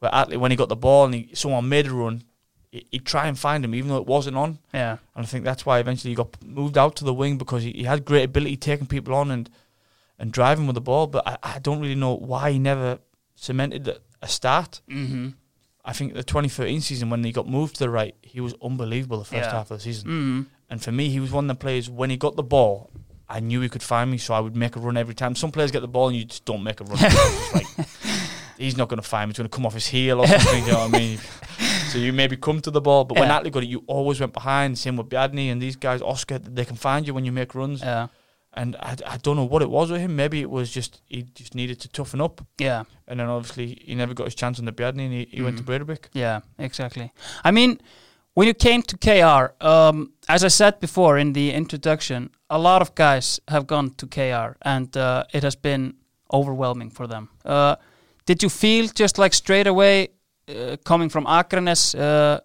where Atli, when he got the ball and he, someone made a run, he'd try and find him even though it wasn't on. yeah And I think that's why eventually he got moved out to the wing because he, he had great ability taking people on and and driving with the ball. But I, I don't really know why he never cemented a- a start. hmm I think the 2013 season when he got moved to the right, he was unbelievable the first Yeah. half of the season. hmm And for me, he was one of the players when he got the ball, I knew he could find me, so I would make a run every time. Some players get the ball and you just don't make a run. [laughs] Like he's not going to find me. He's going to come off his heel or something. you know what I mean? [laughs] So you maybe come to the ball, but when Yeah. Atli got it, you always went behind. Same with Bjarni and these guys, Oscar. They can find you when you make runs. yeah And I, I don't know what it was with him. Maybe it was just he just needed to toughen up. yeah And then obviously he never got his chance on the Biadney and he, he went to Mhm. Breidablik. Yeah, exactly. I mean, when you came to KR, um, as I said before in the introduction, a lot of guys have gone to KR, and uh, it has been overwhelming for them. Uh, did you feel just like straight away, coming from Akranes, uh,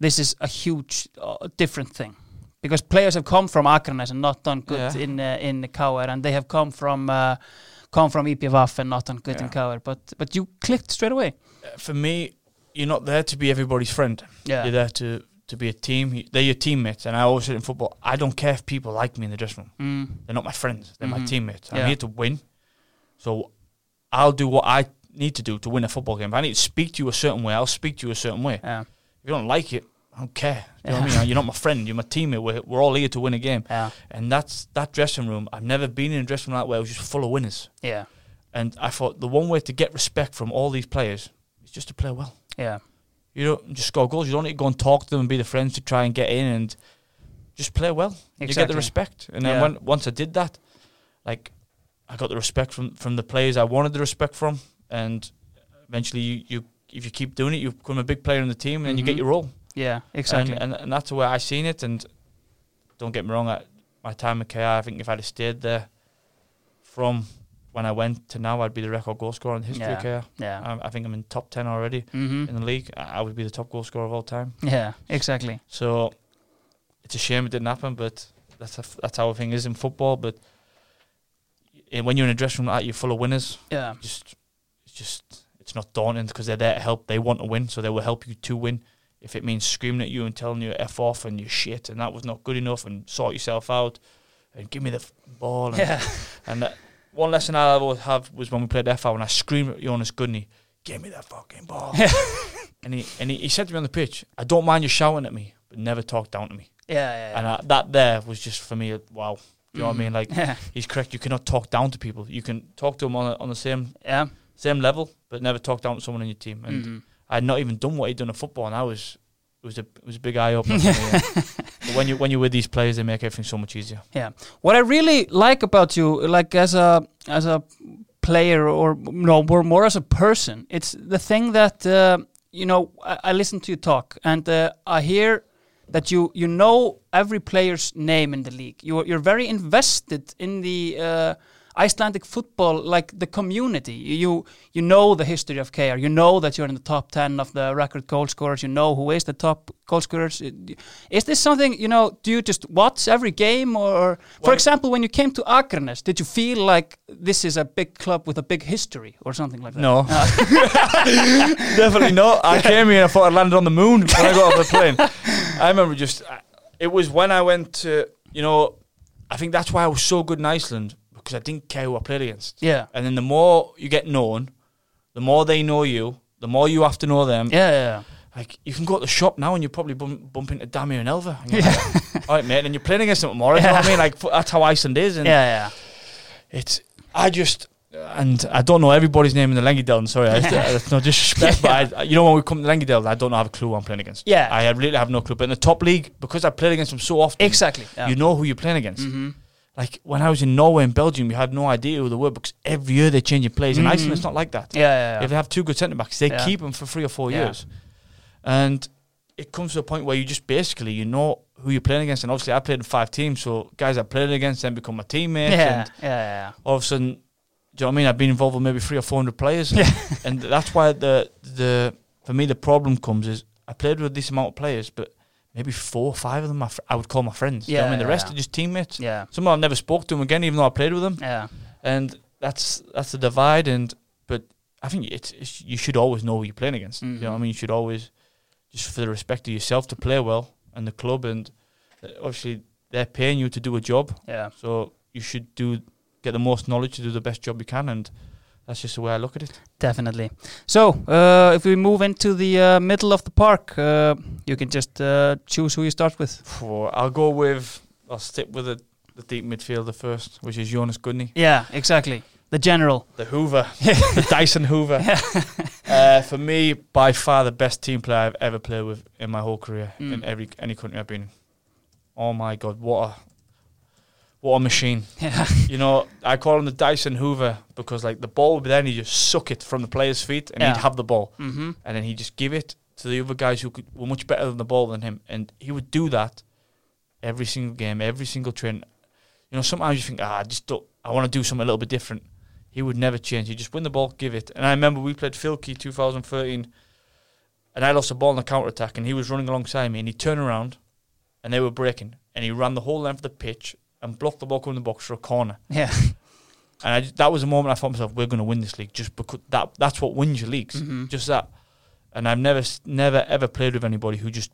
this is a huge, uh, different thing? Because players have come from Akranes and not done good Yeah. in uh, in KR, and they have come from uh, come from IPVF and not done good in Yeah. KR. But but you clicked straight away. Uh, For me, you're not there to be everybody's friend. Yeah. You're there to, to be a team. They're your teammates. And I always said in football, I don't care if people like me in the dressing room. Mm. They're not my friends. They're my Mhm. teammates. I'm Yeah. here to win. So I'll do what I need to do to win a football game. If I need to speak to you a certain way, I'll speak to you a certain way. Yeah. If you don't like it, I don't care. You know what I mean? You're not my friend. You're my teammate. We're, we're all here to win a game. Yeah. And that's that dressing room. I've never been in a dressing room that way. It was just full of winners. Yeah. And I thought the one way to get respect from all these players is just to play well. Yeah. You don't just score goals. You don't need to go and talk to them and be the friends to try and get in and just play well. You get the respect. And then Yeah. when, once I did that, like I got the respect from, from the players I wanted the respect from. And eventually, you, you if you keep doing it, you become a big player in the team and then you get Mhm. your role. Yeah, exactly. And, and, and that's the way I've seen it. And don't get me wrong, at my time at KR, I think if I'd have stayed there from when I went to now, I'd be the record goal scorer in the history of KR. yeah. I, I think I'm in top 10 already hmm in the league. I, I would be the top goal scorer of all time. Yeah, exactly. So it's a shame it didn't happen, but that's a, that's how everything is in football. But eh, when you're in a dressing room like you're full of winners. Yeah. Just just it's not daunting because they're there to help. They want to win, so they will help you to win. If it means screaming at you and telling you f off and you're shit and that was not good enough and sort yourself out and give me the f- ball. And, Yeah. [laughs] and that, one lesson I always have was when we played FR when I screamed at Jonas Gudni, give me that fucking ball. Yeah. [laughs] and he and he, he said to me on the pitch, I don't mind you shouting at me, but never talk down to me. Yeah, yeah. yeah. And I, that there was just for me, wow. You know what I Mhm. mean? Like [laughs] yeah. he's correct. You cannot talk down to people. You can talk to them on a, on the same yeah. Same level, but never talk down to someone in your team. And Mhm. I had not even done what he'd done in football, and I was it was a it was a big eye opener. [laughs] when you when you're with these players, they make everything so much easier. Yeah. What I really like about you, like as a as a player or no, more more as a person, it's the thing that uh, you know, I, I listen to you talk, and uh, I hear that you you know every player's name in the league. You're you're very invested in the uh, Icelandic football, like the community. You you know the history of KR. You know that you're in the top ten of the record goal scorers. You know who is the top goal scorers. Is this something you know? Do you just watch every game, or for Well- example, when you came to Akranes, did you feel like this is a big club with a big history, or something like that? No. [laughs] Definitely not. I came here and I thought I landed on the moon when I got off the plane. [laughs] I remember just, uh, it was when I went to, you know, I think that's why I was so good in Iceland because I didn't care who I played against. Yeah. And then the more you get known, the more they know you, the more you have to know them. Yeah, yeah, Like, you can go to the shop now and you probably bump, bump into Damir and Elva. And you're like, [laughs] All right, mate. And you're playing against them tomorrow. You know what I mean? Like, that's how Iceland is. And yeah, yeah. it's I just and I don't know everybody's name in the Lengjudeild. Sorry, I, [laughs] that's no disrespect, but I, you know when we come to Lengjudeild, I don't have a clue who I'm playing against. Yeah. I really have no clue. But in the top league, because I played against them so often, Exactly. Yeah. you know who you're playing against. hmm Like when I was in Norway and Belgium, you had no idea who they were because every year they're changing players. In Mhm. Iceland, it's not like that. Yeah, yeah, yeah. If they have two good centre backs, they Yeah. keep them for three or four years, and it comes to a point where you just basically you know who you're playing against. And obviously, I played in five teams, so guys I played against then become my teammates. yeah, and yeah, yeah. all of a sudden, do you know what I mean? I've been involved with maybe three or four hundred players, Yeah. and that's why the the for me the problem comes is I played with this amount of players, but maybe four or five of them I, fr- I would call my friends. Yeah, I mean the yeah, rest yeah. are just teammates. Yeah, Some of them I never spoke to them again, even though I played with them, yeah, and that's that's the divide. And but I think it's, it's you should always know who you're playing against. You know what I Mhm. mean? You should always just for the respect of yourself to play well and the club, and uh, obviously they're paying you to do a job. yeah. So you should do get the most knowledge to do the best job you can, and that's just the way I look at it. Definitely. So, uh, if we move into the uh, middle of the park, uh, you can just uh, choose who you start with. I'll go with I'll stick with the, the deep midfielder first, which is Jonas Gudni, Yeah, exactly. The general. the Hoover, [laughs] the Dyson Hoover. [laughs] uh, for me, by far the best team player I've ever played with in my whole career Mm. in every any country I've been. in. Oh my God, what a what a machine! [laughs] You know, I call him the Dyson Hoover because like the ball would be there and he just suck it from the player's feet and Yeah. he'd have the ball. mm-hmm. and then he'd just give it to the other guys who could, were much better than the ball than him, and he would do that every single game, every single train. You know, sometimes you think, ah, I just don't, I want to do something a little bit different. He would never change. He'd just win the ball, give it. And I remember we played Fylkir 2013, and I lost the ball in the counter attack, and he was running alongside me, and he turned around, and they were breaking, and he ran the whole length of the pitch and blocked the ball coming in the box for a corner. Yeah. [laughs] And I that was the moment I thought to myself, we're going to win this league just because that that's what wins your leagues, Mhm. just that. And I've never, never ever played with anybody who just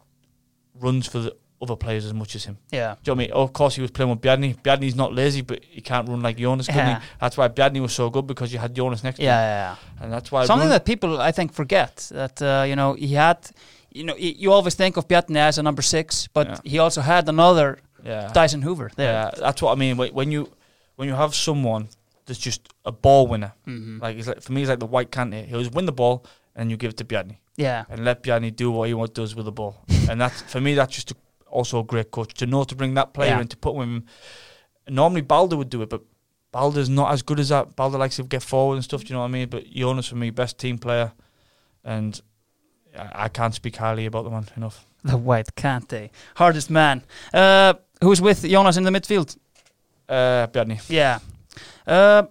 runs for the other players as much as him. Yeah. Do you know what I mean? Of course, he was playing with Bjarni. Bjarni's not lazy, but he can't run like Jonas. Yeah. That's why Bjarni was so good because you had Jonas next Yeah, to him, yeah, yeah. and that's why Something that people, I think, forget that, uh, you know, he had, you know, you always think of Bjarni as a number six, but Yeah. he also had another yeah. Dyson Hoover there. Yeah, that's what I mean. When you when you have someone that's just a ball winner, Mhm. like it's like for me, it's like the white Kante. He'll just win the ball and you give it to Bjarni. Yeah. and let Bjarni do what he wants does with the ball. [laughs] and that's for me, that's just a, also a great coach to know to bring that player Yeah. in to put him. Normally, Baldur would do it, but Baldur's not as good as that. Baldur likes to get forward and stuff. Do you know what I mean? But Jonas for me, best team player, and I, I can't speak highly about the man enough. The white Kante. Hardest man. Uh, who's with Jonas in the midfield? Uh, Bjarni. Yeah. Uh,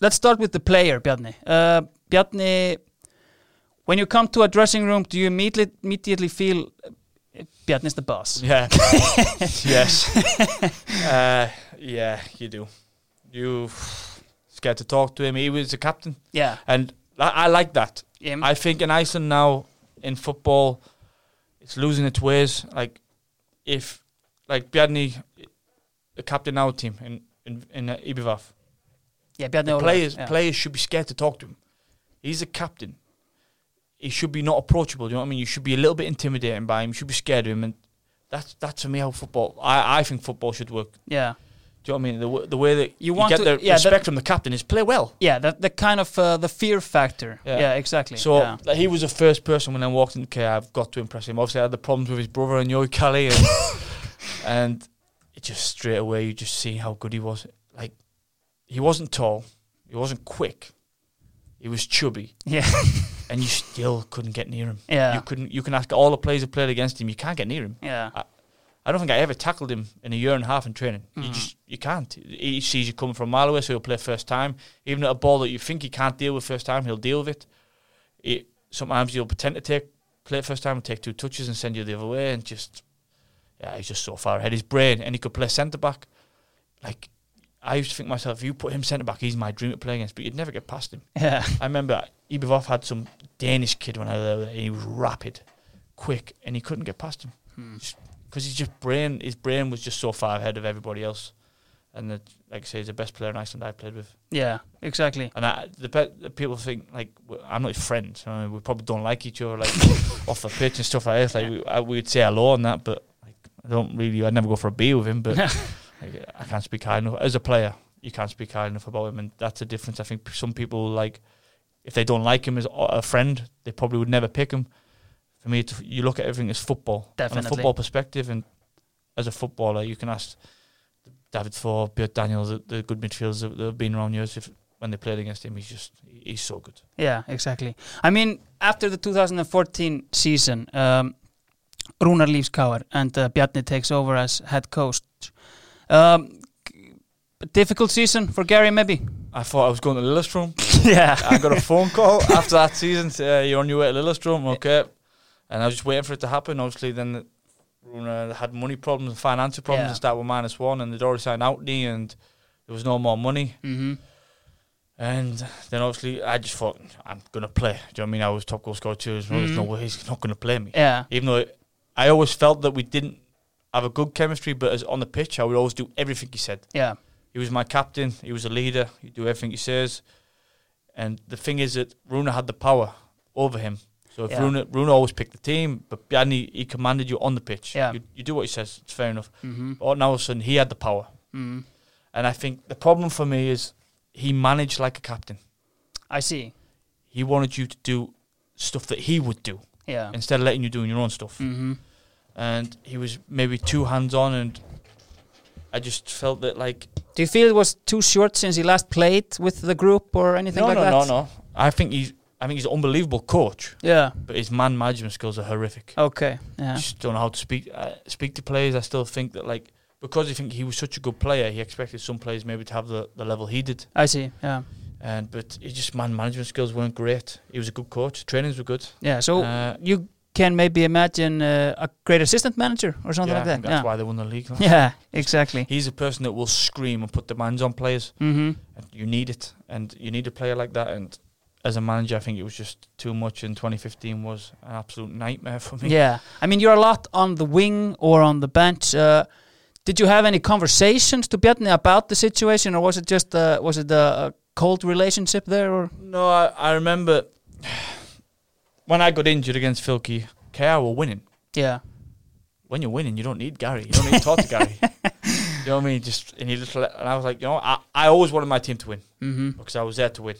let's start with the player, Bjarni. Uh, Bjarni, when you come to a dressing room, do you immediately, immediately feel uh, Bjarni's the boss? Yeah. [laughs] yes. uh, yeah, you do. You scared to talk to him. He was the captain, Yeah. and I, I like that. Him. I think in Iceland now in football, it's losing its ways. Like if like Bjarni, the captain of our team in in in uh, Ibivaf, yeah, Bjarni the players yeah. players should be scared to talk to him. He's a captain. He should be not approachable. You know what I mean? You should be a little bit intimidating by him. You should be scared of him, and that's that's for me how football. I I think football should work. Yeah. Do you know what I mean? The w- the way that You you, want get to- the yeah, respect from the captain is play well. Yeah, that the kind of uh, the fear factor. Yeah, Yeah. exactly. So yeah. like, he was the first person when I walked into KR. I've got to impress him. Obviously, I had the problems with his brother and Yogi [laughs] Kelly, and, [laughs] and it just straight away you just see how good he was. Like he wasn't tall, he wasn't quick, he was chubby, yeah, [laughs] and you still couldn't get near him. Yeah. You couldn't. You can ask all the players who played against him. You can't get near him. Yeah. I don't think I ever tackled him in a year and a half in training. You Mhm. just you can't. He sees you coming from a mile away, so he'll play first time. Even at a ball that you think he can't deal with first time, he'll deal with it. He, sometimes you'll pretend to take play it first time and take two touches and send you the other way, and just yeah, he's just so far ahead. His brain, and he could play centre back. Like I used to think myself, if you put him centre back, he's my dream to play against, but you'd never get past him. Yeah. [laughs] I remember Ibivov had some Danish kid when I was there. He was rapid, quick, and he couldn't get past him Hmm. because his just brain, his brain was just so far ahead of everybody else. And the, like I say, he's the best player in Iceland I've played with. Yeah. Exactly. And I, the, pe- the people think like I'm not his friend. Mean, we probably don't like each other, like [laughs] off the pitch and stuff like this. Like we, I, we'd say hello and that, but I don't really. I'd never go for a beer with him. But [laughs] like, I can't speak high enough as a player. You can't speak high enough about him, and that's a difference. I think some people like if they don't like him as a friend, they probably would never pick him. For me, it's, you look at everything as football, Definitely. a football perspective, and as a footballer, you can ask David Thor, Björn Daniels, the, the good midfielders that, that have been around years. If when they played against him, he's just he's so good. Yeah, exactly. I mean, after the 2014 season, um, Rúnar leaves KR and uh, Bjarni takes over as head coach. Um, difficult season for Gary, maybe. I thought I was going to Lillestrøm. [laughs] yeah. I got a phone call [laughs] after that season. Uh, you're on your way to Lillestrøm, okay? And I was just waiting for it to happen. Obviously, then Runar had money problems and financial problems Yeah. and started with minus one, and they'd already signed Outney, and there was no more money. hmm And then obviously, I just thought I'm gonna play. Do you know what I mean? I was top goal scorer too. There's no, there's no Mhm. way he's not gonna play me. Yeah. Even though I always felt that we didn't have a good chemistry, but as on the pitch, I would always do everything he said. Yeah. He was my captain. He was a leader. He do everything he says. And the thing is that Runar had the power over him. So if Yeah. Runar, Runar always picked the team, but Bjarni, he commanded you on the pitch. Yeah. You, you do what he says. It's fair enough. hmm But now all of a sudden, he had the power. hmm And I think the problem for me is he managed like a captain. I see. He wanted you to do stuff that he would do Yeah. instead of letting you do your own stuff. hmm And he was maybe too hands on, and I just felt that like Do you feel it was too short since he last played with the group or anything no, like no, that? no, no. I think he's I think he's an unbelievable coach. Yeah. but his man management skills are horrific. Okay. Yeah. Just don't know how to speak uh, speak to players. I still think that like because I think he was such a good player, he expected some players maybe to have the, the level he did. I see. Yeah. And but he just man management skills weren't great. He was a good coach. Trainings were good. Yeah. So Uh, you can maybe imagine uh, a great assistant manager or something yeah, like that. that's Yeah. why they won the league. Yeah. Exactly. He's a person that will scream and put demands on players. hmm And you need it, and you need a player like that. And as a manager, I think it was just too much. In 2015 was an absolute nightmare for me. Yeah, I mean you're a lot on the wing or on the bench. Uh, did you have any conversations to Bjarni about the situation, or was it just uh, was it a, a cold relationship there? Or No, I, I remember [sighs] when I got injured against Fylkir, KR were winning. yeah, When you're winning, you don't need Gary. You don't need to talk to Gary. [laughs] You know what I mean? Just and he just let, and I was like, you know, I, I always wanted my team to win mm-hmm. because I was there to win.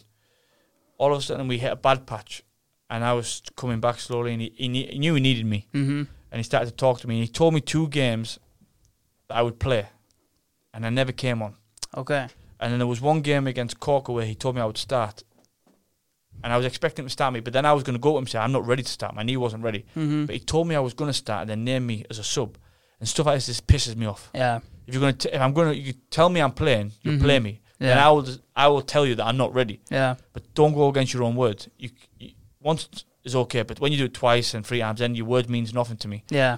All of a sudden, we hit a bad patch, and I was coming back slowly, and he, he, ne- he knew he needed me, Mm-hmm. and he started to talk to me. And he told me two games that I would play, and I never came on. okay, And then there was one game against Corker where he told me I would start. And I was expecting him to start me, but then I was going to go to him and say, I'm not ready to start. My knee wasn't ready. mm-hmm. But he told me I was going to start and then name me as a sub. And stuff like this just pisses me off. yeah, If you're going to, if I'm going to, you tell me I'm playing, you Mhm. play me. Then Yeah. I will, I will tell you that I'm not ready. yeah, But don't go against your own word. You, you once is okay, but when you do it twice and three times, then your word means nothing to me. yeah,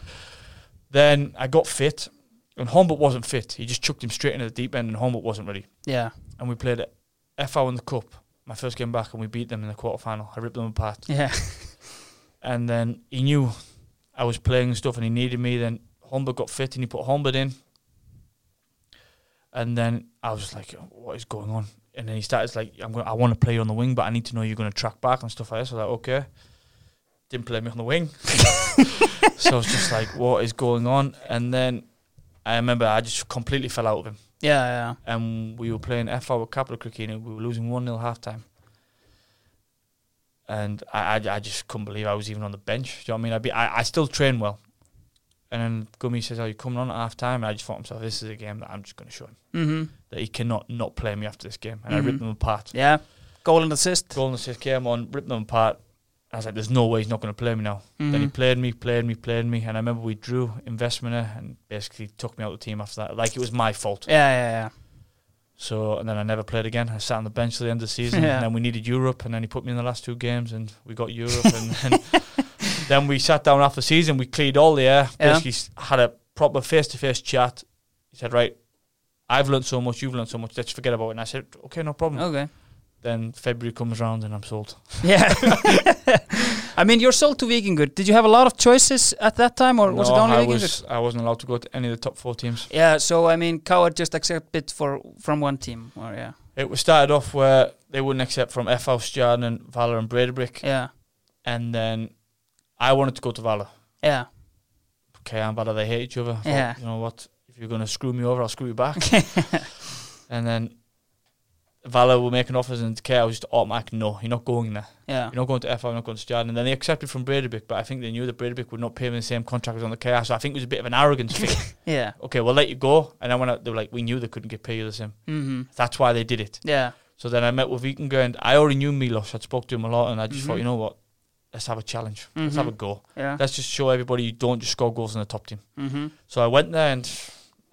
Then I got fit, and Hólmbert wasn't fit. He just chucked him straight into the deep end, and Hólmbert wasn't ready. yeah, and we played FO in the cup. My first game back, and we beat them in the quarter final. I ripped them apart, yeah, [laughs] and then he knew I was playing and stuff, and he needed me. Then Hólmbert got fit, and he put Hólmbert in, and then I was just like, "What is going on?" And then he started like, "I'm going, I want to play you on the wing, but I need to know you're going to track back and stuff like this." I was like, "Okay." Didn't play me on the wing, [laughs] so I was just like, "What is going on?" And then I remember I just completely fell out of him yeah, yeah, and we were playing FR with Capital Cricket and we were losing 1 0 half time. And I, I, I just couldn't believe I was even on the bench. Do you know what I mean? I, be, I, I still train well. And then Gummy says, Are you coming on at half time? And I just thought to myself, This is a game that I'm just going to show him mm-hmm. that he cannot not play me after this game. And I Mhm. ripped them apart. yeah. Goal and assist. Goal and assist came on, ripped them apart. I was like, "There's no way he's not going to play me now." Then he Mhm. played me, played me, played me, and I remember we drew investment and basically took me out of the team after that. Like it was my fault. Yeah, yeah, yeah. So and then I never played again. I sat on the bench till the end of the season, Yeah. and then we needed Europe, and then he put me in the last two games, and we got Europe, and, and [laughs] then we sat down after the season. We cleared all the air. Yeah. Basically, had a proper face-to-face chat. He said, "Right, I've learned so much. You've learned so much. Let's forget about it." And I said, "Okay, no problem." Okay. Then February comes around, and I'm sold. [laughs] Yeah. [laughs] I mean, you're sold to Vikingur. Did you have a lot of choices at that time, or was it No, only I Vikingur? was I wasn't allowed to go to any of the top four teams. Yeah. So I mean, Coward just accepted for from one team, or yeah, It was started off where they wouldn't accept from FH Stjarnan and Valur and Breidablik, yeah, and then I wanted to go to Valur. yeah, Okay, and Valur they hate each other. I thought, Yeah. You know what? If you're gonna screw me over, I'll screw you back. [laughs] and then Valur were making offers, and K, I was just automatic. No, you're not going there. yeah, You're not going to FH. You're not going to Stjarnan. And then they accepted from Breidablik, but I think they knew that Breidablik would not pay them the same contract as on the KR. So I think it was a bit of an arrogance thing. [laughs] yeah. Okay, we'll let you go. And then when I, they were like, we knew they couldn't get paid the same. Mm-hmm. That's why they did it. Yeah, So then I met with Vikingur and I already knew Milos. I'd spoke to him a lot and I just Mhm. thought, you know what? Let's have a challenge. Let's have a Mhm. go. yeah. Let's just show everybody you don't just score goals in the top team. Mm-hmm. So I went there and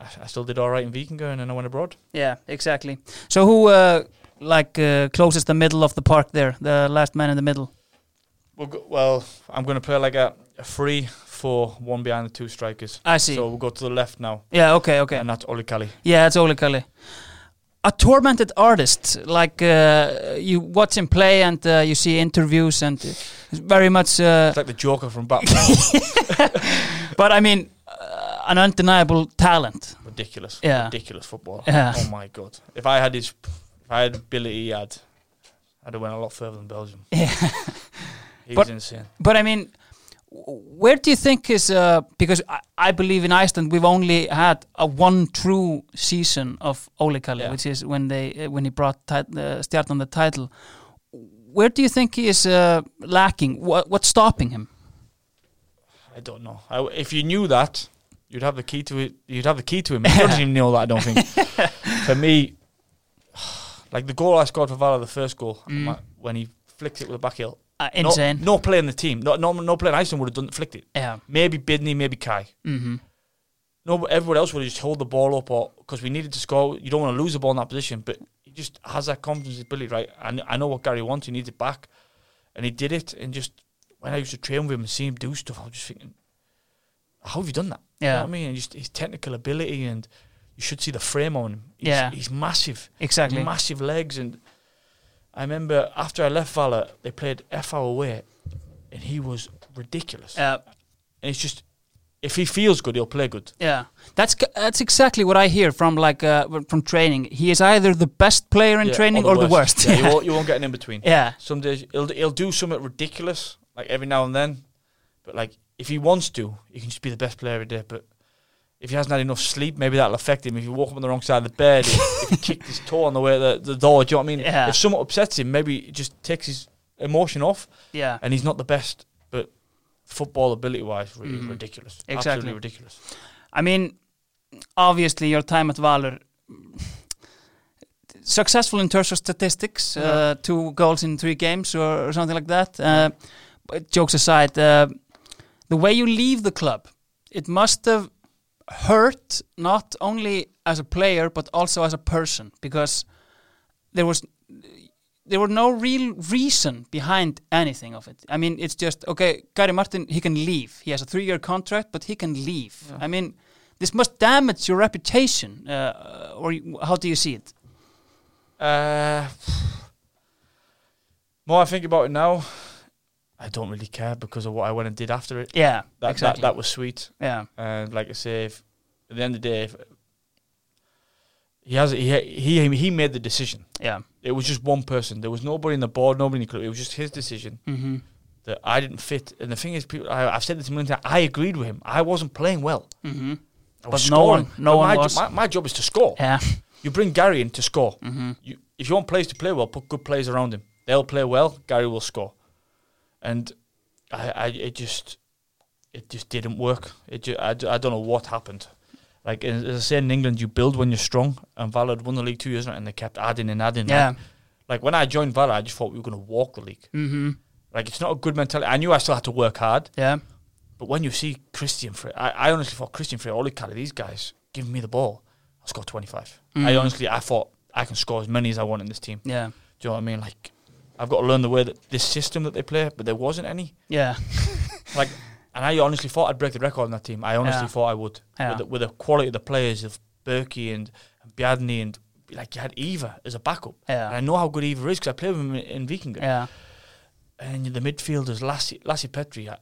I, I still did all right in Vikingur and then I went abroad. Yeah, exactly. So who uh, like uh, closes the middle of the park there? The last man in the middle. We'll go, well, I'm going to play like a, a three, four, one behind the two strikers. I see. So we'll go to the left now. yeah. Okay. Okay. And that's Oli Kali. Yeah, it's Ole Kalle. A tormented artist, like uh, you watch him play and uh, you see interviews and it's very much. Uh, It's like the Joker from Batman. [laughs] [laughs] but I mean, an undeniable talent. Ridiculous. Yeah. Ridiculous football. Yeah. Oh my God. If I had his, if I had ability he had, I'd have went a lot further than Belgium. Yeah. [laughs] He's But- insane. But I mean, where do you think is uh, because I, I believe in Iceland we've only had a one true season of Ole Kalle, Yeah. which is when they uh, when he brought tit- uh, start on the title. Where do you think he is uh, lacking? What, what's stopping him? I don't know. I, if you knew that, you'd have the key to it. You'd have the key to him. He doesn't [laughs] even know that. I don't think. [laughs] for me, [sighs] like the goal I scored for Valur, the first goal, Mm. when he flicked it with a back heel. Uh, No- insane. No, player in the team. No, no, no player in Iceland would have done flicked it. Yeah. Maybe Birnir, maybe Kai. Mm-hmm. No, everyone else would have just hold the ball up, or because we needed to score. You don't want to lose the ball in that position, but he just has that confidence ability, right? I, I know what Gary wants. He needs it back, and he did it. And just when I used to train with him and see him do stuff, I was just thinking, how have you done that? You know Yeah. what I mean? And just his technical ability, and you should see the frame on him. He's, Yeah. he's massive, Exactly. massive legs. And I remember after I left Valur, they played FO away, and he was ridiculous. Uh, and it's just if he feels good, he'll play good. yeah, that's that's exactly what I hear from like uh, from training. He is either the best player in Yeah, training or the worst. Yeah, you, [laughs] won't, you won't get an in between. yeah, Some days he'll he'll do something ridiculous, like every now and then, but like if he wants to, he can just be the best player every day. But if he hasn't had enough sleep, maybe that'll affect him. If you woke up on the wrong side of the bed, if, if he kicked his toe on the way to the, the door, do you know what I mean? Yeah. If someone upsets him, maybe it just takes his emotion off, yeah. and he's not the best. But football ability wise, really Mhm. ridiculous. Exactly. Absolutely ridiculous. I mean, obviously your time at Valur successful in terms of statistics, uh, Yeah. two goals in three games or, or something like that. Uh, but jokes aside, uh, the way you leave the club, it must have hurt not only as a player but also as a person because there was there were no real reason behind anything of it. I mean, it's just okay. Gary Martin, he can leave. He has a three-year contract, but he can leave. Yeah. I mean, this must damage your reputation, uh, or how do you see it? Uh, [sighs] more I think about it now, I don't really care because of what I went and did after it. Yeah, That exactly. that, that was sweet. yeah, And like I say, if, at the end of the day, if, he has he he he made the decision. yeah. It was just one person. There was nobody in the board, nobody in the club. It was just his decision Mm-hmm. that I didn't fit. And the thing is, people, I, I've said this a million times. I agreed with him. I wasn't playing well. Mm-hmm. I was But no one- no one my, was. my, my job is to score. Yeah. You bring Gary in to score. Mm-hmm. you, if you want players to play well, put good players around him. They'll play well. Gary will score, and I, I it just, it just didn't work. It, ju- I, I don't know what happened. Like as I say in England, you build when you're strong, and Valla had won the league two years, and they kept adding and adding. Yeah. Like, like when I joined Valla, I just thought we were going to walk the league, Mm-hmm. Like it's not a good mentality. I knew I still had to work hard, Yeah. but when you see Kristinn Freyr, I, I honestly thought Kristinn Freyr, Oli Kali, these guys giving me the ball, I'll score 25. I Mhm. honestly, I thought I can score as many as I want in this team. Yeah. Do you know what I mean? Like, I've got to learn the way that this system that they play, but there wasn't any. Yeah. [laughs] Like, and I honestly thought I'd break the record on that team. I honestly Yeah. thought I would. Yeah. With, the, with the quality of the players of Birkir and, and Biadny and like you had Eva as a backup. Yeah. And I know how good Eva is because I played with him in, in Vikinga. Yeah. And the midfielders, Lasse, Lasse Petry, I,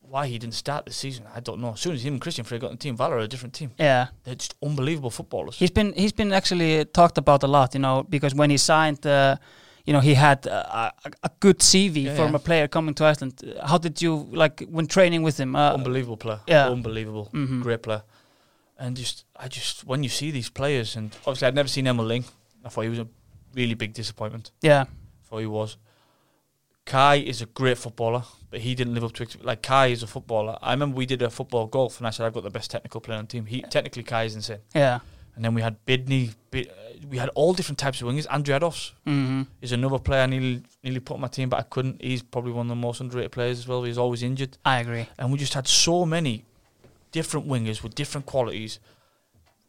why he didn't start the season, I don't know. As soon as him and Kristinn Freyr got in the team, Valur are a different team. Yeah. They're just unbelievable footballers. He's been he's been actually talked about a lot, you know, because when he signed, uh, you know, he had uh, a, a good CV Yeah, from yeah. a player coming to Iceland. How did you like when training with him? Uh, unbelievable player. yeah. Unbelievable. Mhm. Great player. And just, I just, when you see these players, and obviously I'd never seen Emil Lyng. I thought he was a really big disappointment. yeah. I thought he was. Kai is a great footballer, but he didn't live up to it. Like Kai is a footballer. I remember we did a football golf, and I said I've got the best technical player on the team. He technically Kai is insane. Yeah. And then we had Birnir. Bid, uh, we had all different types of wingers. Andriados hmm is another player I nearly nearly put on my team, but I couldn't. He's probably one of the most underrated players as well. He's always injured, I agree. and we just had so many different wingers with different qualities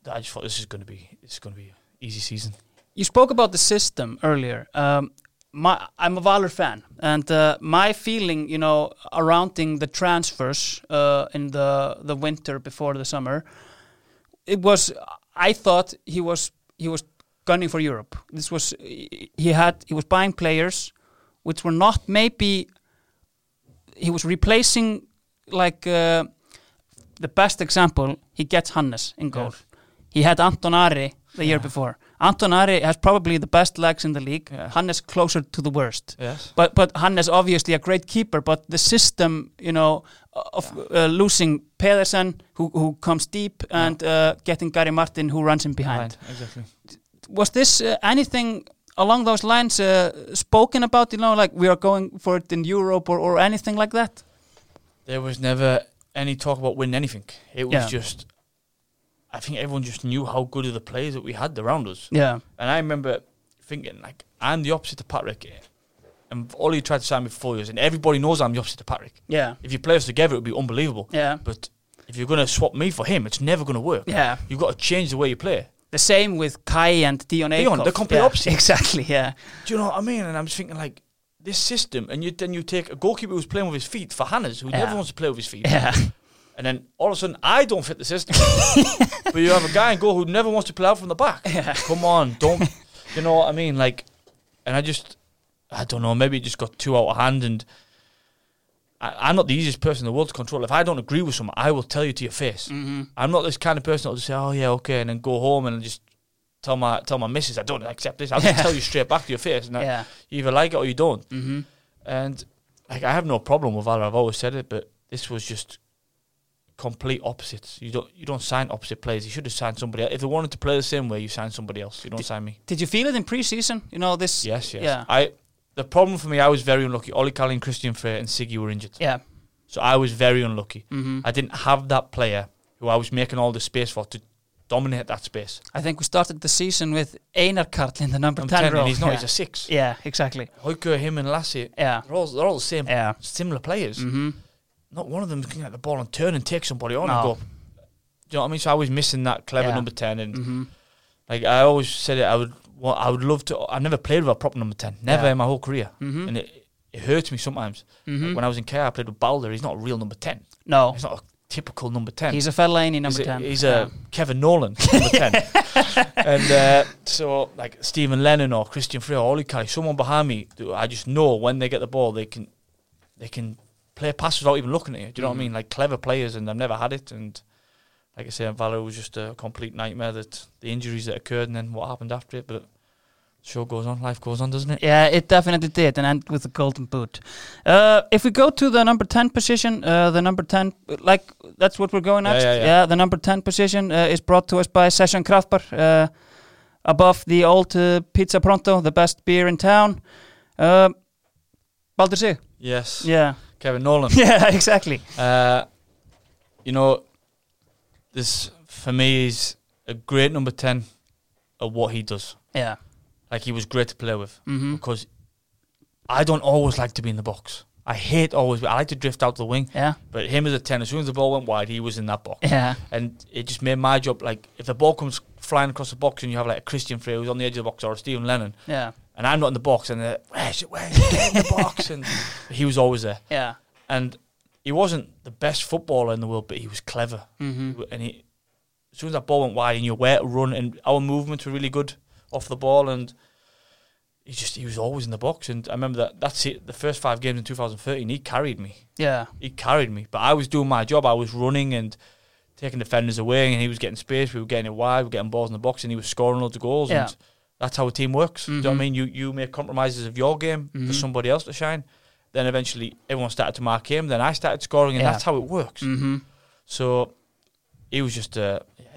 that I just thought this is going to be is going to be an easy season. You spoke about the system earlier. Um, my, I'm a Valur fan, and uh, my feeling, you know, surrounding the transfers uh, in the the winter before the summer, it was. I thought he was he was gunning for Europe. This was he had he was buying players, which were not maybe. He was replacing like uh, the best example. He gets Hannes in goal. He had Anton Ari the year Yeah. before. Anton Ari has probably the best legs in the league. Yeah. Hannes closer to the worst. Yes. But but Hannes obviously a great keeper. But the system, you know, of uh, losing Pedersen who who comes deep and uh, getting Gary Martin who runs him behind. Exactly. Was this uh, anything along those lines uh, spoken about? You know, like we are going for it in Europe or, or anything like that? There was never any talk about winning anything. It was Yeah. just, I think everyone just knew how good of the players that we had around us. Yeah. And I remember thinking, like, I'm the opposite of Patrick. And Ollie tried to sign me for four years, and everybody knows I'm the opposite of Patrick. Yeah. If you play us together, it would be unbelievable. Yeah. But if you're going to swap me for him, it's never going to work. Yeah. You've got to change the way you play. The same with Kai and Dion Dion, they're complete yeah, opposites. [laughs] Exactly. Yeah. Do you know what I mean? And I'm just thinking, like, this system, and you then you take a goalkeeper who's playing with his feet for Hannes, who Yeah. never wants to play with his feet. Yeah. And then all of a sudden, I don't fit the system. [laughs] but you have a guy in goal who never wants to play out from the back. Come on, don't. You know what I mean? Like, and I just, I don't know. Maybe it just got too out of hand. And I, I'm not the easiest person in the world to control. If I don't agree with someone, I will tell you to your face. Mm-hmm. I'm not this kind of person that'll just say, "Oh yeah, okay," and then go home and just tell my tell my missus I don't accept this. I'll just tell you straight back to your face, and Yeah. you either like it or you don't. Mm-hmm. And like I have no problem with Valur. I've always said it, but this was just complete opposites. You don't you don't sign opposite players. You should have signed somebody else. If they wanted to play the same way, you sign somebody else. You don't sign me. Did you feel it in preseason? You know this. Yes, yes. Yeah. I the problem for me, I was very unlucky. Ollie Calling, Kristinn Freyr, and Siggy were injured, Yeah. so I was very unlucky. Mm-hmm. I didn't have that player who I was making all the space for to dominate that space. I think we started the season with Einar Karl in the number I'm 10 telling you, role. he's not. yeah. He's a six. yeah, exactly. Haukur, him, and Lasse. Yeah. They're all they're all the same, Yeah. similar players. Mm-hmm. Not one of them can get the ball and turn and take somebody on No. and go. Do you know what I mean? So I was missing that clever Yeah. number ten, and Mm-hmm. like I always said it, I would. Well, I would love to. I never played with a proper number ten, never Yeah. in my whole career, Mm-hmm. and it it hurts me sometimes. Mhm. Like when I was in KR, I played with Baldur. He's not a real number ten. No, He's not a typical number ten. he's a Fellaini number he's a, 10. He's yeah. a Kevin Nolan [laughs] number ten. and uh, so like Steven Lennon or Kristinn Freyr or Ollie Kelly, someone behind me, I just know when they get the ball, they can they can play pass without even looking at you. Do you know what I Mhm. mean? Like clever players, and I've never had it. And like I say, Valur was just a complete nightmare. That the injuries that occurred and then what happened after it, but. Show goes on, life goes on, doesn't it? Yeah, it definitely did, and end with the golden boot. Uh, if we go to the number 10 position, uh, the number 10, like, that's what we're going Yeah, next. yeah, yeah. the number 10 position uh, is brought to us by Session Kraftbar, uh, above the old uh, Pizza Pronto, the best beer in town. Uh, Baldur Sig. Yes. Yeah. Kevin Nolan. [laughs] Yeah, exactly. Uh, you know, this for me is a great number ten of what he does. Yeah. Like he was great to play with hmm because I don't always like to be in the box. I hate always. I like to drift out the wing, Yeah. but him as a ten, as soon as the ball went wide, he was in that box, Yeah. and it just made my job like if the ball comes flying across the box and you have like a Kristinn Freyr who's on the edge of the box or a Steven Lennon, Yeah. And I'm not in the box, and they're, where's it? Where's it? Get in the box, and he was always there, Yeah. and he wasn't the best footballer in the world, but he was clever, Mm-hmm. and he as soon as that ball went wide and you're where to run, and our movements were really good off the ball, and he just he was always in the box. And I remember that that's it. The first five games in 2013, he carried me. Yeah. He carried me, but I was doing my job. I was running and taking defenders away, and he was getting space. We were getting it wide, we were getting balls in the box, and he was scoring loads of goals. Yeah. And that's how a team works. Do you know what I Mhm. mean? You you make compromises of your game Mhm. for somebody else to shine. Then eventually everyone started to mark him. Then I started scoring, and Yeah. that's how it works. Mm-hmm. So he was just a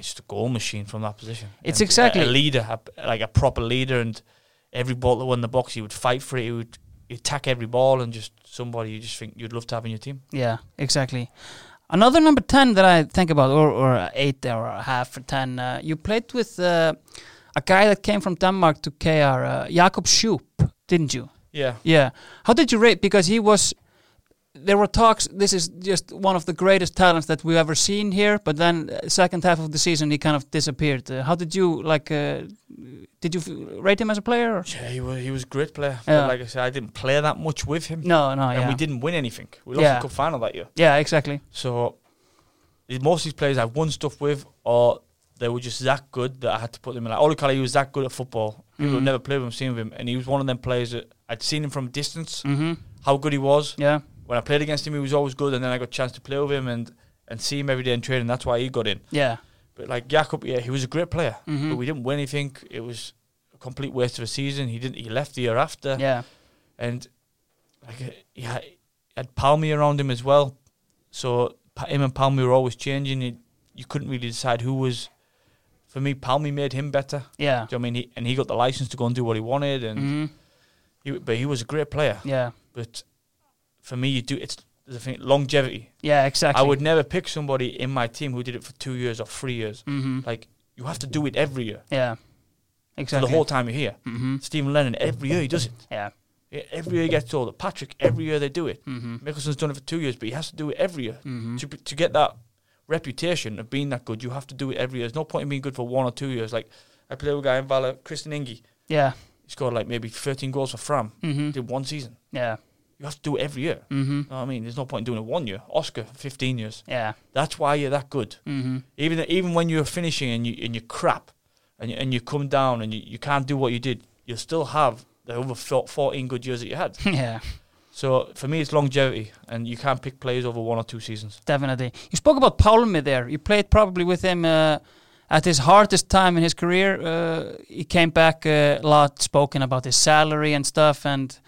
just a goal machine from that position. It's And exactly- a, a leader, a, like a proper leader, and every ball that won the box, he would fight for it. He would attack every ball, and just somebody you just think you'd love to have in your team. Yeah, exactly. Another number 10 that I think about, or, or 8 or a half or 10, uh, you played with uh, a guy that came from Denmark to KR, uh, Jakob Schoop, didn't you? Yeah, Yeah. How did you rate? Because he was. There were talks. This is just one of the greatest talents that we've ever seen here. But then, uh, second half of the season, he kind of disappeared. Uh, how did you like? Uh, did you f- rate him as a player? Or? yeah, he was he was a great player. Yeah. But like I said, I didn't play that much with him, No, no, and yeah, we didn't win anything. We lost Yeah. the cup final that year. yeah, exactly. So most of these players I've won stuff with, or they were just that good that I had to put them in. Like he was that good at football. People Mhm. have never played with him, seen with him, and he was one of them players that I'd seen him from a distance. Mm-hmm. How good he was. Yeah, When I played against him, he was always good, and then I got a chance to play with him and and see him every day in training. That's why he got in. yeah. But like Jakob, yeah, he was a great player, Mhm. but we didn't win anything. It was a complete waste of a season. He didn't. He left the year after, Yeah, and like uh, he had, he had Pálmi around him as well. So him and Pálmi were always changing. It, you couldn't really decide who was. For me, Pálmi made him better. yeah. Do you know what I mean? He, and he got the license to go and do what he wanted, and Mm-hmm. he, but he was a great player. Yeah, But for me, you do it's the thing longevity. yeah, exactly. I would never pick somebody in my team who did it for two years or three years. Mm-hmm. Like you have to do it every year Yeah, for exactly. the whole time you're here. Mm-hmm. Steven Lennon every year he does it. Yeah. Yeah, Every year he gets older. Patrick every year they do it. Mm-hmm. Mikkelsen's done it for two years, but he has to do it every year Mm-hmm. to to get that reputation of being that good. You have to do it every year. There's no point in being good for one or two years. Like I played with a guy in Vala, Kristinn Ingi. Yeah. He scored like maybe 13 goals for Fram. Mm-hmm. Did one season. Yeah. You have to do it every year. Mm-hmm. You know I mean? There's no point in doing it one year. Oscar, 15 years. Yeah. That's why you're that good. Mm-hmm. Even even when you're finishing and you and you're crap, and you, and you come down and you, you can't do what you did, you'll still have the over 14 good years that you had. [laughs] yeah. So for me, it's longevity, and you can't pick players over one or two seasons. Definitely. You spoke about Pálmi there. You played probably with him uh, at his hardest time in his career. Uh, he came back uh, a lot, spoken about his salary and stuff, and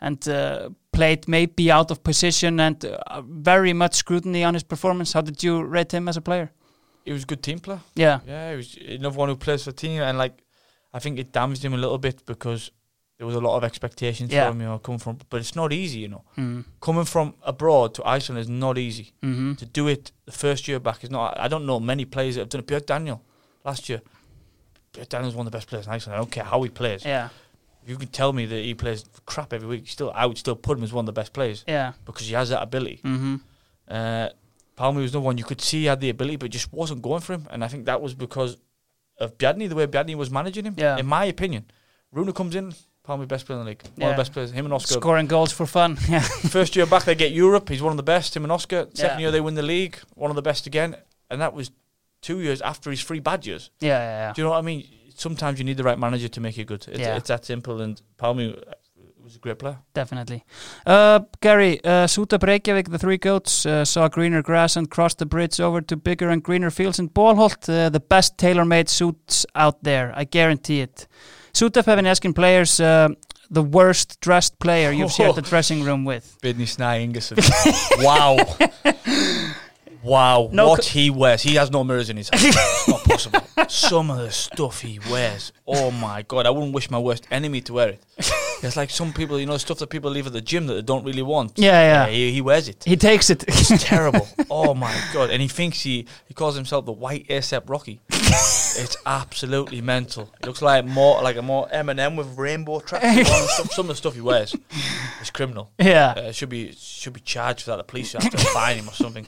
and uh, played maybe out of position and uh, very much scrutiny on his performance. How did you rate him as a player? He was a good team player. Yeah. Yeah, he was another one who plays for the team, and like I think it damaged him a little bit because there was a lot of expectations Yeah. for him, you know, coming from. But it's not easy, you know. Mm. Coming from abroad to Iceland is not easy. hmm To do it the first year back is not. I don't know many players that have done it. Björn Daniel last year. Björn Daniel's one of the best players in Iceland. I don't care how he plays. Yeah. If you can tell me that he plays crap every week, still I would still put him as one of the best players Yeah. because he has that ability. hmm Uh, Palmer was another one you could see he had the ability, but just wasn't going for him. And I think that was because of Bjarni, the way Bjarni was managing him. Yeah. In my opinion, Runar comes in, Palmer best player in the league, one of the best players. Him and Oscar. Scoring goals for fun. [laughs] Yeah. First year back, they get Europe. He's one of the best. Him and Oscar. Second Yeah. year, they win the league. One of the best again. And that was two years after his three bad years. Yeah. Yeah. yeah. Do you know what I mean? Sometimes you need the right manager to make you good. It's, Yeah. it's that simple. And Palmer was a great player. Definitely. Uh, Gary, uh, Suta Reykjavik, the three goats, uh, saw greener grass and crossed the bridge over to bigger and greener fields in Ballholt. Uh, the best tailor-made suits out there, I guarantee it. Been asking players uh, the worst dressed player you've shared the dressing room with. Birnir Snær Ingason. wow. Wow. No what co- he wears. He has no mirrors in his house. [laughs] it's not possible. Some of the stuff he wears. Oh my God. I wouldn't wish my worst enemy to wear it. It's like some people, you know, stuff that people leave at the gym that they don't really want. Yeah, yeah. he, he wears it. He takes it. It's terrible. [laughs] Oh my God. And he thinks he, he calls himself the white ASAP Rocky. [laughs] It's absolutely mental. It looks like more like a more Eminem with rainbow tracks on and stuff. Some of the stuff he wears is criminal. Yeah. Uh, should be should be charged for that. The police have to fine him or something.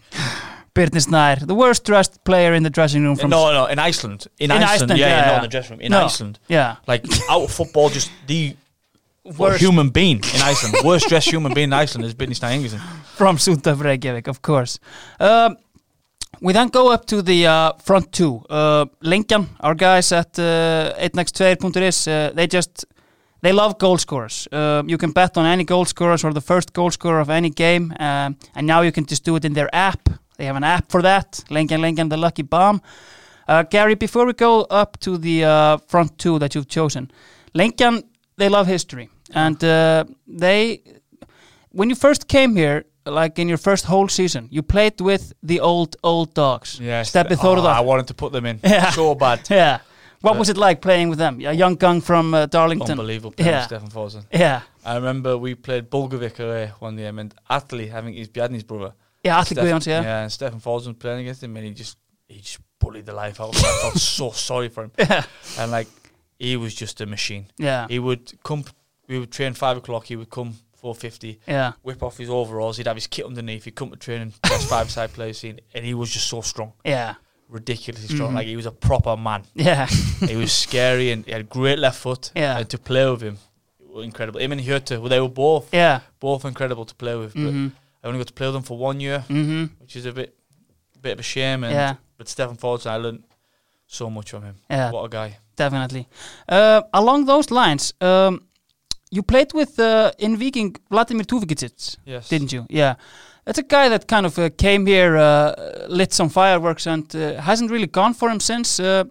Birnir Snær, the worst dressed player in the dressing room from no, no, in Iceland. In, In Iceland, Iceland, yeah, yeah, yeah, not in the dressing room. In No. Iceland, Yeah. like out of football, just the Worst. human being in Iceland. Worst dressed human being in Iceland is Birnir Snær Ingason. from Reykjavik, of course. Um, we then go up to the uh, front two. Uh, Lincoln, our guys at uh, 8next2.is, uh, they just they love goal scorers. Uh, you can bet on any goal scorers or the first goal scorer of any game, um, and now you can just do it in their app. They have an app for that. Lincoln, Lincoln, the lucky bomb. Uh, Gary, before we go up to the uh, front two that you've chosen, Lincoln, they love history, and uh, they when you first came here, like in your first whole season, you played with the old old dogs. Yes, Step oh, I wanted to put them in [laughs] Yeah. so bad. [laughs] Yeah. What Uh, was it like playing with them? A young gun from uh, Darlington. Unbelievable. Yeah. Stefan Forsen. Yeah. I remember we played Bulgovic away one game, and Atli, I think he's Bjarni's brother. Yeah, Atli Guðjóns, yeah. Yeah, and Stefan Forsen was playing against him, and he just he just bullied the life out of him. I felt so [laughs] sorry for him, Yeah. and like he was just a machine. Yeah. He would come. We would train five o'clock. He would come four fifty. Yeah. Whip off his overalls. He'd have his kit underneath. He'd come to training. Best [laughs] five side player seen, and he was just so strong, Yeah. ridiculously strong. Mhm. Like he was a proper man. Yeah. he was scary and he had great left foot. Yeah. And to play with him, incredible. Him and Hurta, well, they were both yeah. both incredible to play with. But Mhm. I only got to play with them for one year, Mhm. which is a bit bit of a shame. And Yeah. but Stefan Forsen, I learned so much from him. Yeah. What a guy. Definitely. Uh, along those lines, um, you played with uh, in Viking Vladimir Tufegdzic, Yes. didn't you? Yeah. That's a guy that kind of uh, came here, uh, lit some fireworks, and uh, hasn't really gone for him since. Uh,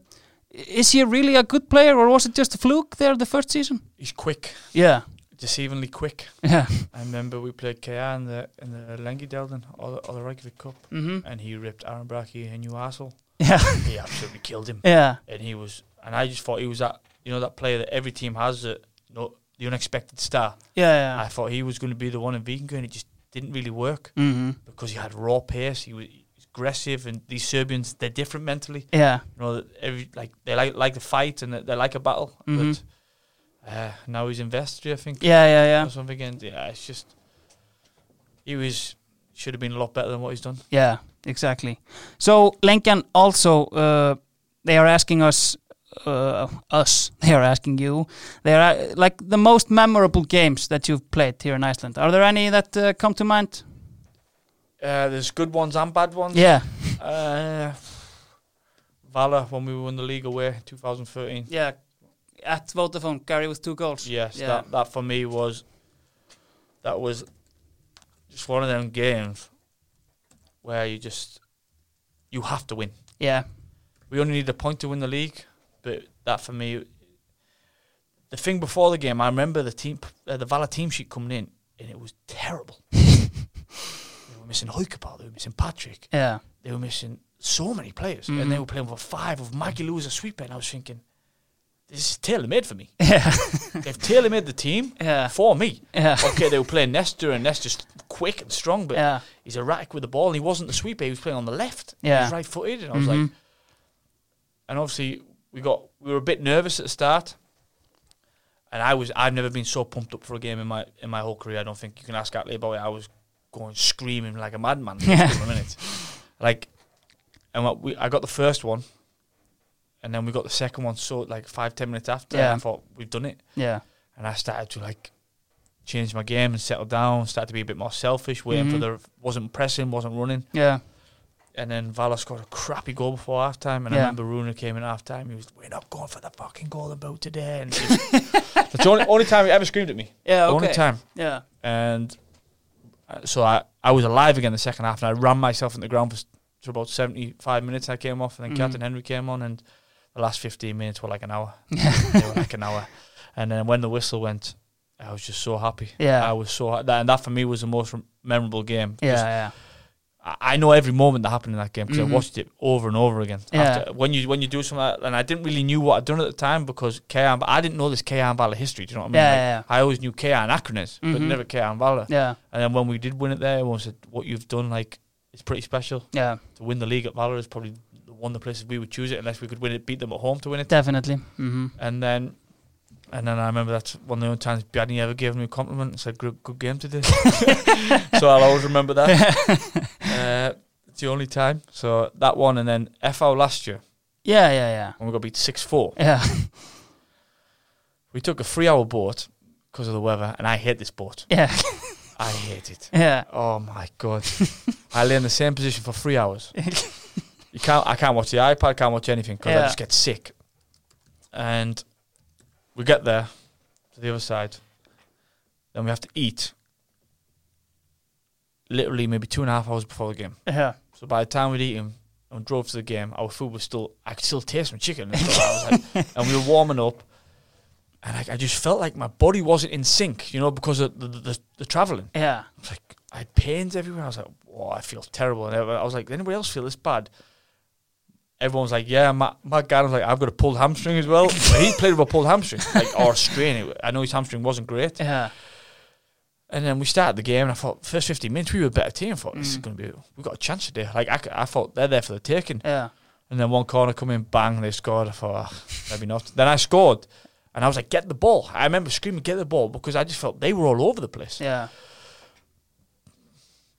is he really a good player, or was it just a fluke there the first season? He's quick, Yeah. deceivingly quick. Yeah. I remember we played KR in the in the Lengjudeildin or the, or the Reykjavik Cup, hmm and he ripped Aron Bjarki a new asshole. Yeah. He absolutely killed him. [laughs] Yeah. and he was and I just thought he was that you know that player that every team has that no the unexpected star. Yeah. Yeah. I thought he was going to be the one in Viking and it just didn't really work hmm because he had raw pace. He was aggressive and these Serbians they're different mentally. Yeah. You know every like they like like to fight and they like a battle. Mhm. But uh, now he's in Vestri, I think. Yeah. Yeah. Yeah. Or something and yeah, it's just he was should have been a lot better than what he's done. Yeah, exactly. So Lincoln also uh, they are asking us uh, us [laughs] they are asking you they are uh, like the most memorable games that you've played here in Iceland. Are there any that uh, come to mind? Uh, there's good ones and bad ones. Yeah, Uh, Vala when we won the league away, 2013. yeah. At Vodafone, Gary with two goals. Yes, Yeah. that that for me was that was just one of them games where you just you have to win. Yeah, We only need a point to win the league, but that for me, the thing before the game, I remember the team, uh, the Vala team sheet coming in, and it was terrible. [laughs] they were missing Haukur Páll, they were missing Patrick, yeah, they were missing so many players, and Mhm. they were playing with five of Maggie as a sweeper, and I was thinking, this is tailor made for me. [laughs] yeah, They've tailor made the team yeah, for me. yeah, Okay, they were playing Nestor, and Nestor's quick and strong, but yeah, he's erratic with the ball, and he wasn't the sweeper. He was playing on the left. Yeah. he was right footed, and I was Mhm. like, and obviously we got we were a bit nervous at the start, and I was I've never been so pumped up for a game in my in my whole career. I don't think you can ask Atli about it. I was going screaming like a madman for [laughs] a minute, like, and what we I got the first one. And then we got the second one, so like five, ten minutes after, Yeah. and I thought we've done it yeah, and I started to like change my game and settle down. Started to be a bit more selfish, waiting for Mhm. the wasn't pressing, wasn't running. yeah, And then Vala scored a crappy goal before half time. And Yeah. I remember Runar came in half time. He was, "We're not going for the fucking goal about today." And he was- [laughs] that's the only, only time he ever screamed at me. yeah. The Okay. Only time. Yeah, And uh, so I, I was alive again the second half, and I ran myself in the ground for, s- for about seventy five minutes. I came off, and then Mhm. Kjartan Henry came on, and the last fifteen minutes were like an hour. yeah, [laughs] they were like an hour. And then when the whistle went, I was just so happy. Yeah. I was so ha- that, and that for me was the most rem- memorable game. yeah, Just- yeah. I, know every moment that happened in that game because Mhm. I watched it over and over again. Yeah. After, when you when you do something, like that, and I didn't really knew what I'd done at the time because KR, I didn't know this KR and history. Do you know what I mean? Yeah, Like, yeah, I always knew and Akranes, but Mhm. never KR and Yeah, And then when we did win it there, everyone said, "What you've done, like, it's pretty special. yeah, To win the league at Vala is probably one of the places we would choose it unless we could win it, beat them at home to win it. Definitely. hmm And then, and then I remember that's one of the only times Bjarni ever gave me a compliment and said, "Good, good game today." [laughs] so I'll always remember that. [laughs] uh, it's the only time. So that one, and then FO last year Yeah, yeah, yeah. when we got beat six four. Yeah. [laughs] We took a three-hour boat because of the weather, and I hate this boat. Yeah. I hate it. yeah. Oh my god! I lay in the same position for three hours. You can't. I can't watch the iPad. Can't watch anything because I just get sick. And we get there to the other side. Then we have to eat. Literally, maybe two and a half hours before the game. Yeah. So by the time we'd eaten and drove to the game, our food was still. I could still taste my chicken. And, stuff. Like, [laughs] and we were warming up, and I, I just felt like my body wasn't in sync. You know, because of the the, the, the traveling. Yeah. I was like, I had pains everywhere. I was like, oh, I feel terrible. And I was like, anybody else feel this bad? Everyone's like, yeah, Matt, Matt Gannon was like, I've got a pulled hamstring as well. He played with a pulled hamstring, [laughs] like, or a strain. I know his hamstring wasn't great. Yeah. And then we started the game, and I thought, first 15 minutes, we were a better team. I thought, this is Mm. going to be, we've got a chance today. Like, I, c- I thought they're there for the taking. Yeah. And then one corner come in, bang, they scored. I thought, oh, maybe not. Then I scored, and I was like, get the ball. I remember screaming, get the ball, because I just felt they were all over the place. Yeah.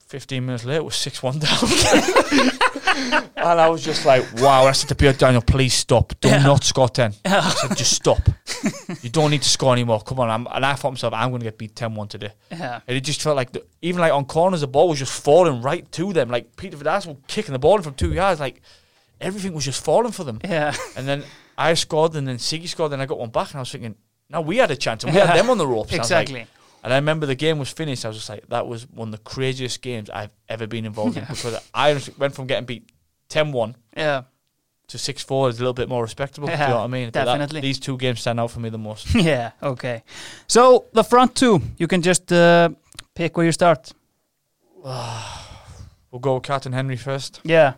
15 minutes later, we're 6 1 down. [laughs] and I was just like, wow. I said to Pierre Daniel, please stop. Do Yeah. not score 10. I said, just stop. [laughs] you don't need to score anymore. Come on. I'm, and I thought myself, I'm going to get beat 10 1 today. Yeah. And it just felt like, the, even like on corners, the ball was just falling right to them. Like Peter Vidas was kicking the ball in from two yards. Like everything was just falling for them. Yeah. And then I scored, and then Siggy scored, and I got one back. And I was thinking, now we had a chance, and we had [laughs] them on the ropes. And was Exactly. And I remember the game was finished. I was just like, that was one of the craziest games I've ever been involved in [laughs] because I went from getting beat 10 1 Yeah. to 6 4 is a little bit more respectable. do you know what I mean? But that- definitely. these two games stand out for me the most. [laughs] yeah. Okay. So the front two, you can just uh, pick where you start. [sighs] we'll go with Kjartan Henry first. Yeah.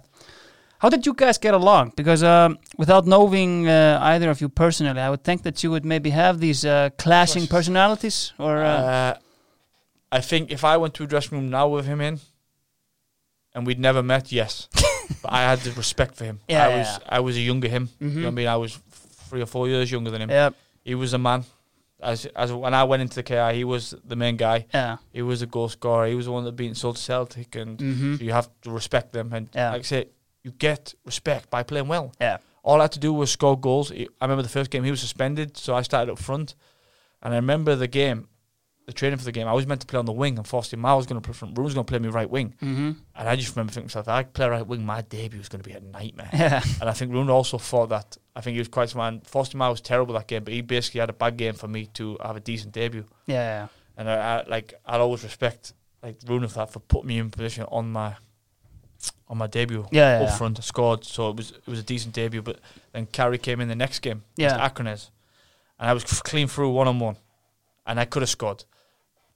How did you guys get along? Because um, without knowing uh, either of you personally, I would think that you would maybe have these uh, clashing personalities. Or uh, Uh, I think if I went to a dressing room now with him in and we'd never met, yes. [laughs] but I had the respect for him. Yeah, I yeah, was yeah. I was a younger him. You know Mhm. what I mean? I was three or four years younger than him. yeah, He was a man. As as when I went into the KR, he was the main guy. yeah, He was a goal scorer. He was the one that beat Celtic, and hmm so you have to respect them. And Yeah. like I say, you get respect by playing well. yeah, All I had to do was score goals. I remember the first game he was suspended, so I started up front. And I remember the game, the training for the game. I was meant to play on the wing, and Faustin Mao was going to play front. Bruno was going to play me right wing. hmm And I just remember thinking to myself, if I play right wing, my debut was going to be a nightmare. yeah, and I think Bruno also thought that. I think he was quite smart. Faustin Mao was terrible that game, but he basically had a bad game for me to have a decent debut. yeah, yeah. And I, I like I'll always respect like Bruno for that for putting me in position on my on my debut Yeah, yeah, up yeah. front. I scored, so it was it was a decent debut. But then Carey came in the next game, Yeah. against Akranes, and I was clean through one on one, and I could have scored,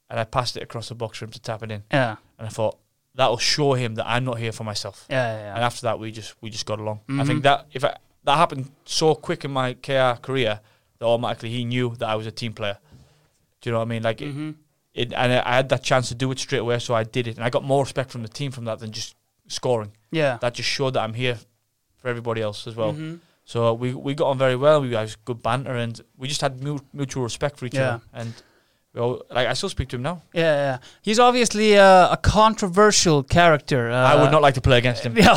and I passed it across the box for him to tap it in, yeah, and I thought that'll show him that I'm not here for myself. yeah, yeah, And after that, we just we just got along. I Mhm. think that if I, that happened so quick in my KR career, that automatically he knew that I was a team player. Do you know what I mean? Like, it, hmm it, and I I had that chance to do it straight away, so I did it, and I got more respect from the team from that than just scoring. yeah. That just showed that I'm here for everybody else as well. Mhm. So we we got on very well. We had good banter, and we just had mu- mutual respect for each Yeah. other. And like I still speak to him now. Yeah, yeah. He's obviously uh, a controversial character. Uh, I would not like to play against him. [laughs] Yeah,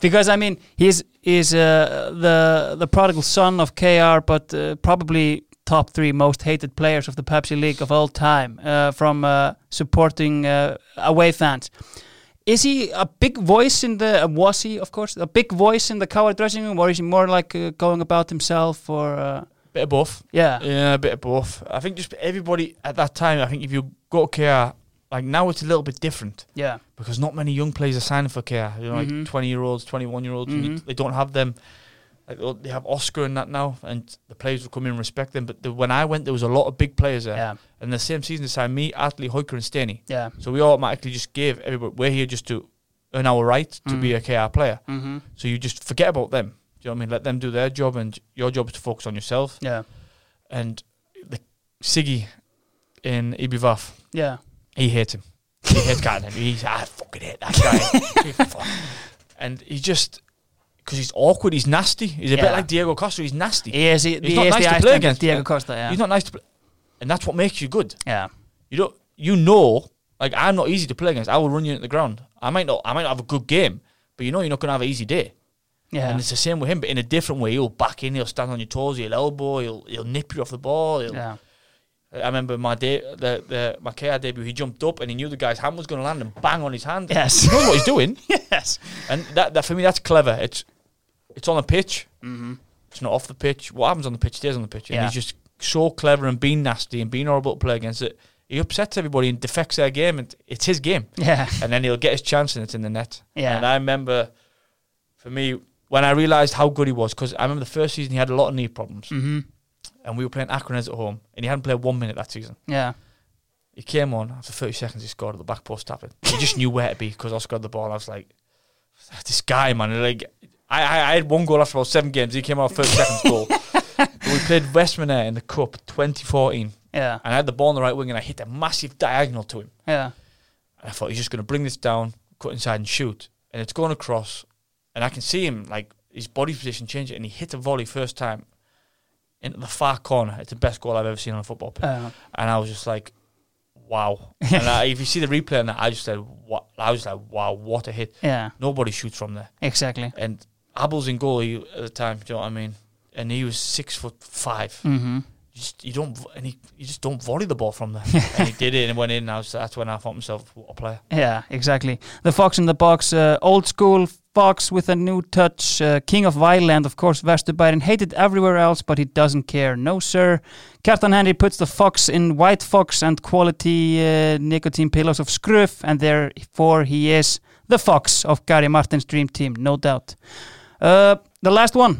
because I mean he's he's uh, the the prodigal son of KR, but uh, probably top three most hated players of the Pepsi League of all time uh, from uh, supporting uh, away fans. Is he a big voice in the? Uh, was he, of course, a big voice in the KR dressing room, or is he more like uh, going about himself? Or uh, Bit of both. yeah, Yeah, a bit of both. I think just everybody at that time. I think if you go to KR, like now it's a little bit different yeah, because not many young players are signing for KR You know, Mhm. like twenty year olds, twenty one year olds. Mhm. They don't have them. Like they'll- have Oscar and that now, and the players will come in and respect them. But the, when I went, there was a lot of big players there. yeah, And the same season, they signed me, Atli, Hoyker, and Staney. yeah. So we automatically just gave everybody. We're here just to earn our right to be Mm. a KR player. Mm-hmm. So you just forget about them. Do you know what I mean? Let them do their job, and your job is to focus on yourself. Yeah, And the Siggy in ÍBV, yeah, he hates him. He hates Captain He's I fucking hate that guy. [laughs] And he just because he's awkward. He's nasty. He's a bit like Diego Costa. He's nasty. He is, he, He's he not is nice the to play against. Diego Costa, yeah. He's not nice to play, and that's what makes you good. yeah. You don't. You know, like I'm not easy to play against. I will run you into the ground. I might not. I might not have a good game, but you know you're not going to have an easy day. Yeah. And it's the same with him, but in a different way. He'll back in. He'll stand on your toes. He'll elbow. He'll he'll nip you off the ball. He'll, yeah. I remember my day, the the my KR debut. He jumped up and he knew the guy's hand was going to land and bang on his hand. Yes. he knows what he's doing. [laughs] yes. And that, that for me, that's clever. It's it's on the pitch. Mm-hmm. It's not off the pitch. What happens on the pitch stays on the pitch. And Yeah. he's just so clever and being nasty and being horrible to play against it. He upsets everybody and defects their game, and it's his game. [laughs] Yeah. And then he'll get his chance, and it's in the net. Yeah. And I remember, for me, when I realised how good he was, because I remember the first season he had a lot of knee problems, Mm-hmm. and we were playing Akranes at home, and he hadn't played one minute that season. Yeah. He came on after 30 seconds. He scored at the back post tapping. He just knew where to be because Oscar had the ball. I was like, this guy, man. Like, I, I, I had one goal after about seven games. He came out first, second goal. [laughs] But we played Westminster in the Cup 2014, Yeah. and I had the ball on the right wing, and I hit a massive diagonal to him. Yeah. And I thought he's just going to bring this down, cut inside, and shoot. And it's going across, and I can see him like his body position change, and he hit a volley first time into the far corner. It's the best goal I've ever seen on a football pitch. Uh, and I was just like, wow. [laughs] and I, if you see the replay on that, I just said, what? I was like, wow, what a hit. yeah. Nobody shoots from there. Exactly. And Abel's in goal at the time. Do you know what I mean? And he was six foot five. Mm-hmm. You just you don't and he you just don't volley the ball from there. [laughs] and he did it and went in. And I was, that's when I thought myself, what a player. Yeah, exactly. The Fox in the Box, uh, old school Fox with a new touch. Uh, King of Violent, of course, Vesterbyren hated everywhere else, but he doesn't care. No, sir. Kjartan Henry puts the Fox in White Fox and quality uh, nicotine pillows of Skruf, and therefore he is the Fox of Gary Martin's dream team, no doubt. Uh, the last one.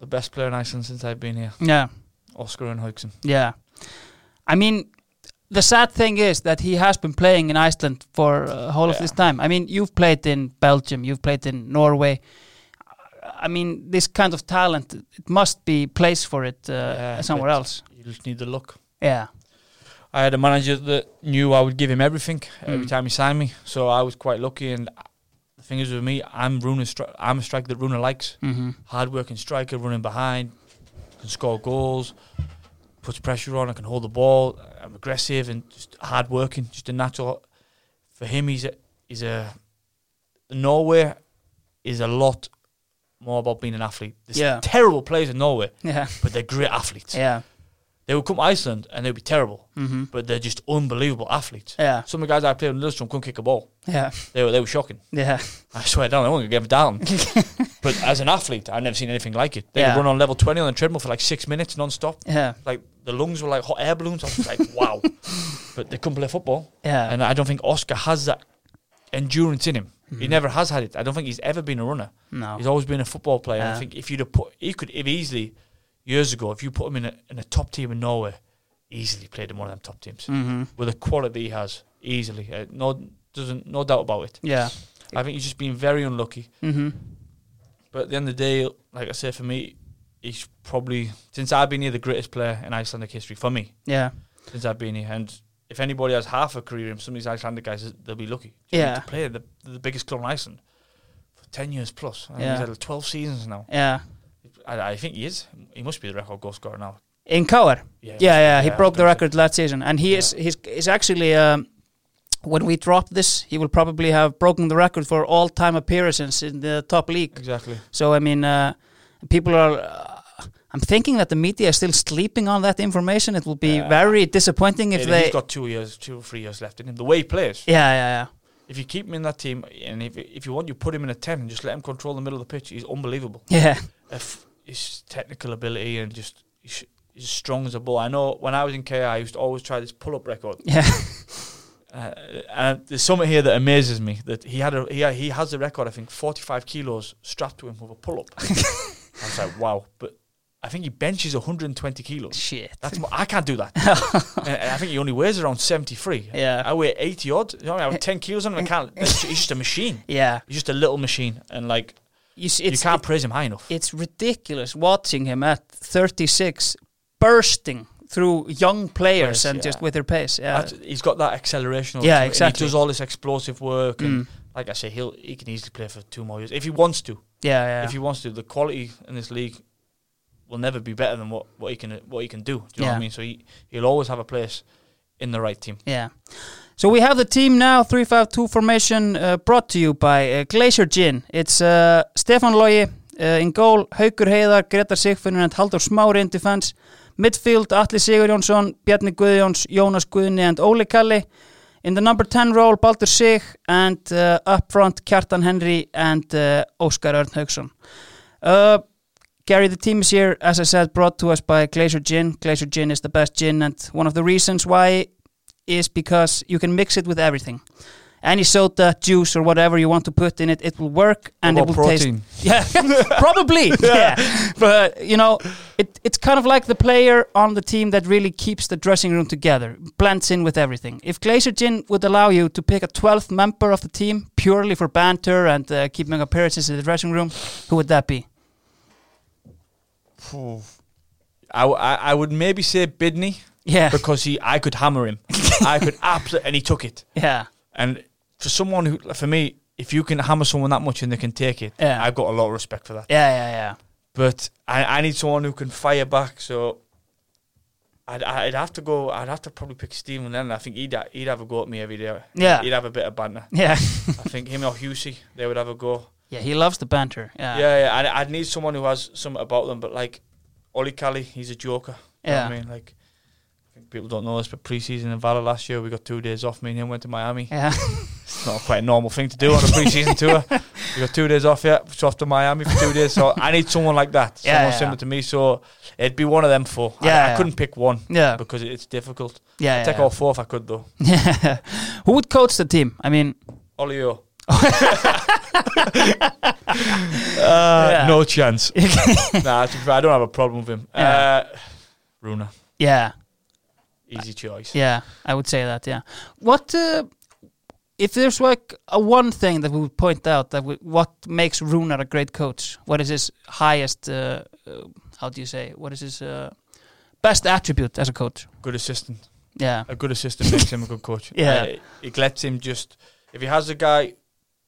The best player in Iceland since I've been here, Yeah, Óskar Örn Hauksson. yeah. I mean, the sad thing is that he has been playing in Iceland for uh, whole of this time. I mean, you've played in Belgium, you've played in Norway. I mean, this kind of talent, it must be place for it uh, Yeah, somewhere else. You just need the look. Yeah, I had a manager that knew I would give him everything every Mm. time he signed me, so I was quite lucky. And the thing is with me, I'm Runar. Stri- I'm a striker that Runar likes. hmm Hard-working striker, running behind, can score goals, puts pressure on. I can hold the ball. I'm aggressive and just hard-working. Just a natural. For him, he's a he's a. Norway is a lot more about being an athlete. There's Yeah. terrible players in Norway, yeah, but they're great athletes. yeah, They would come to Iceland and they'd be terrible, hmm but they're just unbelievable athletes. yeah, Some of the guys I played in Lillestrøm couldn't kick a ball. yeah, They were, they were shocking. yeah, I swear down, I wasn't going to give them down. [laughs] but as an athlete, I've never seen anything like it. They Yeah. could run on level 20 on the treadmill for like six minutes non-stop. yeah, Like, the lungs were like hot air balloons. I was like, [laughs] wow. But they couldn't play football. yeah. And I don't think Oscar has that endurance in him. He Mhm. never has had it. I don't think he's ever been a runner. no, He's always been a football player. Yeah. I think if you'd have put, he could have easily, years ago, if you put him in a, in a top team in Norway, easily played in one of them top teams. hmm With the quality he has, easily. Uh, no, doesn't, no doubt about it. yeah, I think he's just been very unlucky. hmm But at the end of the day, like I say, for me, he's probably since I've been here the greatest player in Icelandic history for me. yeah, Since I've been here, and if anybody has half a career in some of these Icelandic guys, they'll be lucky. You Yeah. to play the the biggest club in Iceland for ten years plus. I Yeah. he's had twelve seasons now. yeah. I, I think he is. He must be the record goal scorer now. In KR. Yeah, Yeah, yeah, he broke the record last season, and he is he's he's actually um, when we drop this, he will probably have broken the record for all time appearances in the top league. Exactly. So I mean, uh, people are. Uh, I'm thinking that the media is still sleeping on that information. It will be Yeah. very disappointing if And they. he's got two years, two or three years left in him. The way he plays, yeah, yeah, yeah, if you keep him in that team, and if if you want, you put him in a ten and just let him control the middle of the pitch. He's unbelievable. yeah, if his technical ability and just he's, he's strong as a bull. I know when I was in KR, I used to always try this pull-up record. yeah, Uh, and there's something here that amazes me that he had a he, he has the record. I think 45 kilos strapped to him with a pull-up. [laughs] I was like, wow, but I think he benches 120 kilos. shit. That's mo- I can't do that. [laughs] I think he only weighs around 73. Yeah. I weigh 80 odd. You know, I have [laughs] 10 kilos on him. I can't. He's just a machine. Yeah, He's just a little machine, and like you, you can't praise him high enough. it's ridiculous watching him at 36 bursting through young players Players, and yeah. just with their pace. Yeah, That's- he's got that acceleration. Yeah, it, and exactly. he does all this explosive work, and Mm. like I say, he'll he can easily play for two more years if he wants to. Yeah, yeah. if he wants to. The quality in this league will never be better than what, what he can what he can do. Do you know what I mean? So he he'll always have a place in the right team. Yeah. So we have the team now, 352 formation, uh, brought to you by uh, Glacier Gin. It's uh, Stefan Logi uh, in goal, Haukur Heiðar, Gretar Sigfinnur and Haldur Smári in defense. Midfield, Atli Sigur Jónsson, Bjarni Guðjóns, Jónas Guðni and Óli Kalli. In the number 10 role, Baldur Sig and uh, up front, Kjartan Henry and uh, Óskar Örn Hauksson. Uh, Gary, the team is here, as I said, brought to us by Glacier Gin. Glacier Gin is the best gin, and one of the reasons why is because you can mix it with everything. Any soda, juice, or whatever you want to put in it, it will work and it will protein? taste. [laughs] Yeah, [laughs] probably. [laughs] yeah. but you know, it, it's kind of like the player on the team that really keeps the dressing room together, blends in with everything. If Glacier Gin would allow you to pick a 12th member of the team purely for banter and uh, keeping appearances in the dressing room, who would that be? I, w- I, I would maybe say Birnir Yeah, because he I could hammer him. I could [laughs] absolutely and he took it. yeah, And for someone who for me, if you can hammer someone that much and they can take it, Yeah. I've got a lot of respect for that. yeah, yeah, yeah. But I, I need someone who can fire back. So I'd, I'd have to go. I'd have to probably pick Steven Lennon. I think he'd he'd have a go at me every day. Yeah. he'd have a bit of banter. Yeah, I think him or Husey, they would have a go. yeah. He loves the banter. Yeah, Yeah, yeah. I'd, I'd need someone who has something about them. But like Oli Kelly, he's a joker. You know what Yeah. I mean, like. I think People don't know this, but pre-season in Valur last year, we got two days off. Me and him went to Miami. yeah, [laughs] It's not quite a normal thing to do on a pre-season tour. We got two days off, yeah. So off to Miami for two days. So I need someone like that, Yeah, someone yeah. similar to me. So it'd be one of them four. Yeah, I, yeah. couldn't pick one yeah, because it's difficult. yeah. I'd take yeah. all four if I could, though. [laughs] Yeah. Who would coach the team? I mean, Olio. [laughs] Yeah. Uh, No chance. nah, to be fair, I don't have a problem with him. Yeah. Uh, Runar, yeah, easy choice. yeah. I would say that. Yeah. What uh, if there's like a one thing that we would point out that we, what makes Runar a great coach? What is his highest? Uh, uh, how do you say? What is his uh, best attribute as a coach? Good assistant. Yeah. A good assistant makes him a good coach. [laughs] Yeah. Uh, it lets him just if he has a guy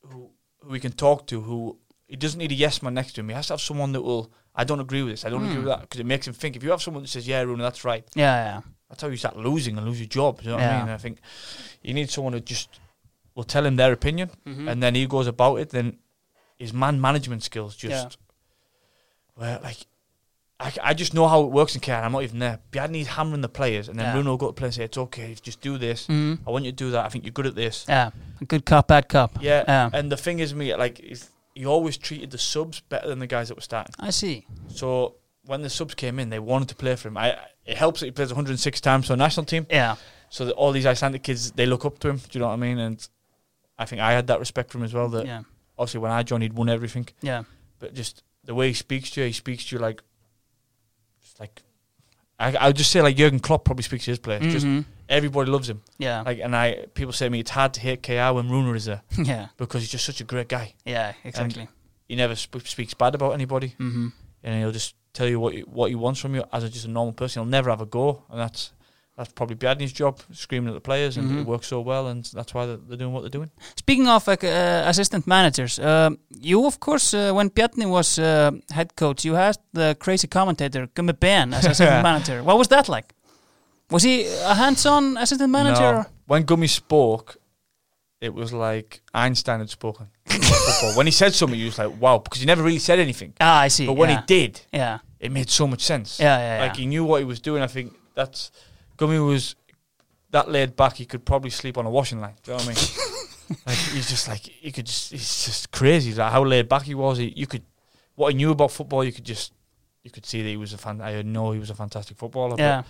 who who he can talk to, who he doesn't need a yes man next to him. He has to have someone that will. I don't agree with this. I don't agree Hmm. with that because it makes him think. If you have someone that says, "Yeah, Rooney, that's right," Yeah. Yeah. that's how you start losing and lose your job. You know what I Yeah. mean? I think you need someone who just will tell him their opinion, Mhm. and then he goes about it. Then his man management skills just Yeah. well, like. I, I just know how it works in KR. I'm not even there. Bjarni's hammering the players, and then Yeah. Bruno will go to the players and say, "It's okay, just do this. Mhm. I want you to do that. I think you're good at this." Yeah. Good cop, bad cop. Yeah, Yeah. and the thing is, me like he always treated the subs better than the guys that were starting. I see. So when the subs came in, they wanted to play for him. I it helps that he plays 106 times for a national team, Yeah. so that all these Icelandic kids they look up to him. Do you know what I mean? And I think I had that respect for him as well. That Yeah. obviously when I joined, he'd won everything, Yeah. but just the way he speaks to you, he speaks to you like, just like. I, I would just say like Jurgen Klopp probably speaks to his players. Just Mhm. everybody loves him. Yeah. Like, and I people say to me it's hard to hate KR when Runar is there [laughs] yeah. because he's just such a great guy. Yeah. Exactly. he never sp- speaks bad about anybody, Mm-hmm. and he'll just tell you what you, what he wants from you as a, just a normal person. He'll never have a go, and that's that's probably Bjarni's job, screaming at the players, and Mhm. it works so well, and that's why they're, they're doing what they're doing. Speaking of uh, assistant managers, um, you of course, uh, when Bjarni was uh, head coach, you had the crazy commentator Gummi Ben as assistant [laughs] manager. What was that like? Was he a hands-on assistant manager? No. When Gummi spoke, it was like Einstein had spoken. [laughs] When he said something, you was like, wow, because he never really said anything. Ah, I see. But when yeah. he did, yeah, it made so much sense. yeah, yeah, yeah. Like he knew what he was doing. I think that's Gummi was that laid back. He could probably sleep on a washing line. Do you know what I mean? [laughs] like he's just like he could just he's just crazy. Like how laid back he was. He, you could what he knew about football. You could just you could see that he was a fan. I know he was a fantastic footballer. yeah, But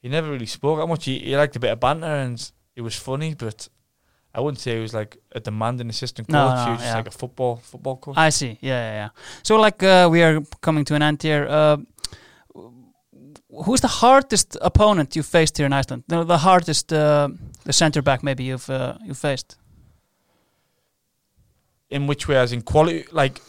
he never really spoke that much. He, he liked a bit of banter and it was funny, but. I wouldn't say he was like a demanding assistant coach. No, he no, was just yeah. like a football football coach. I see. Yeah, yeah, yeah. So like, uh, we are coming to an end here. Uh, who's the hardest opponent you faced here in Iceland? The, the hardest, uh, the centre back maybe you've uh, you faced. in which way? As in quality, like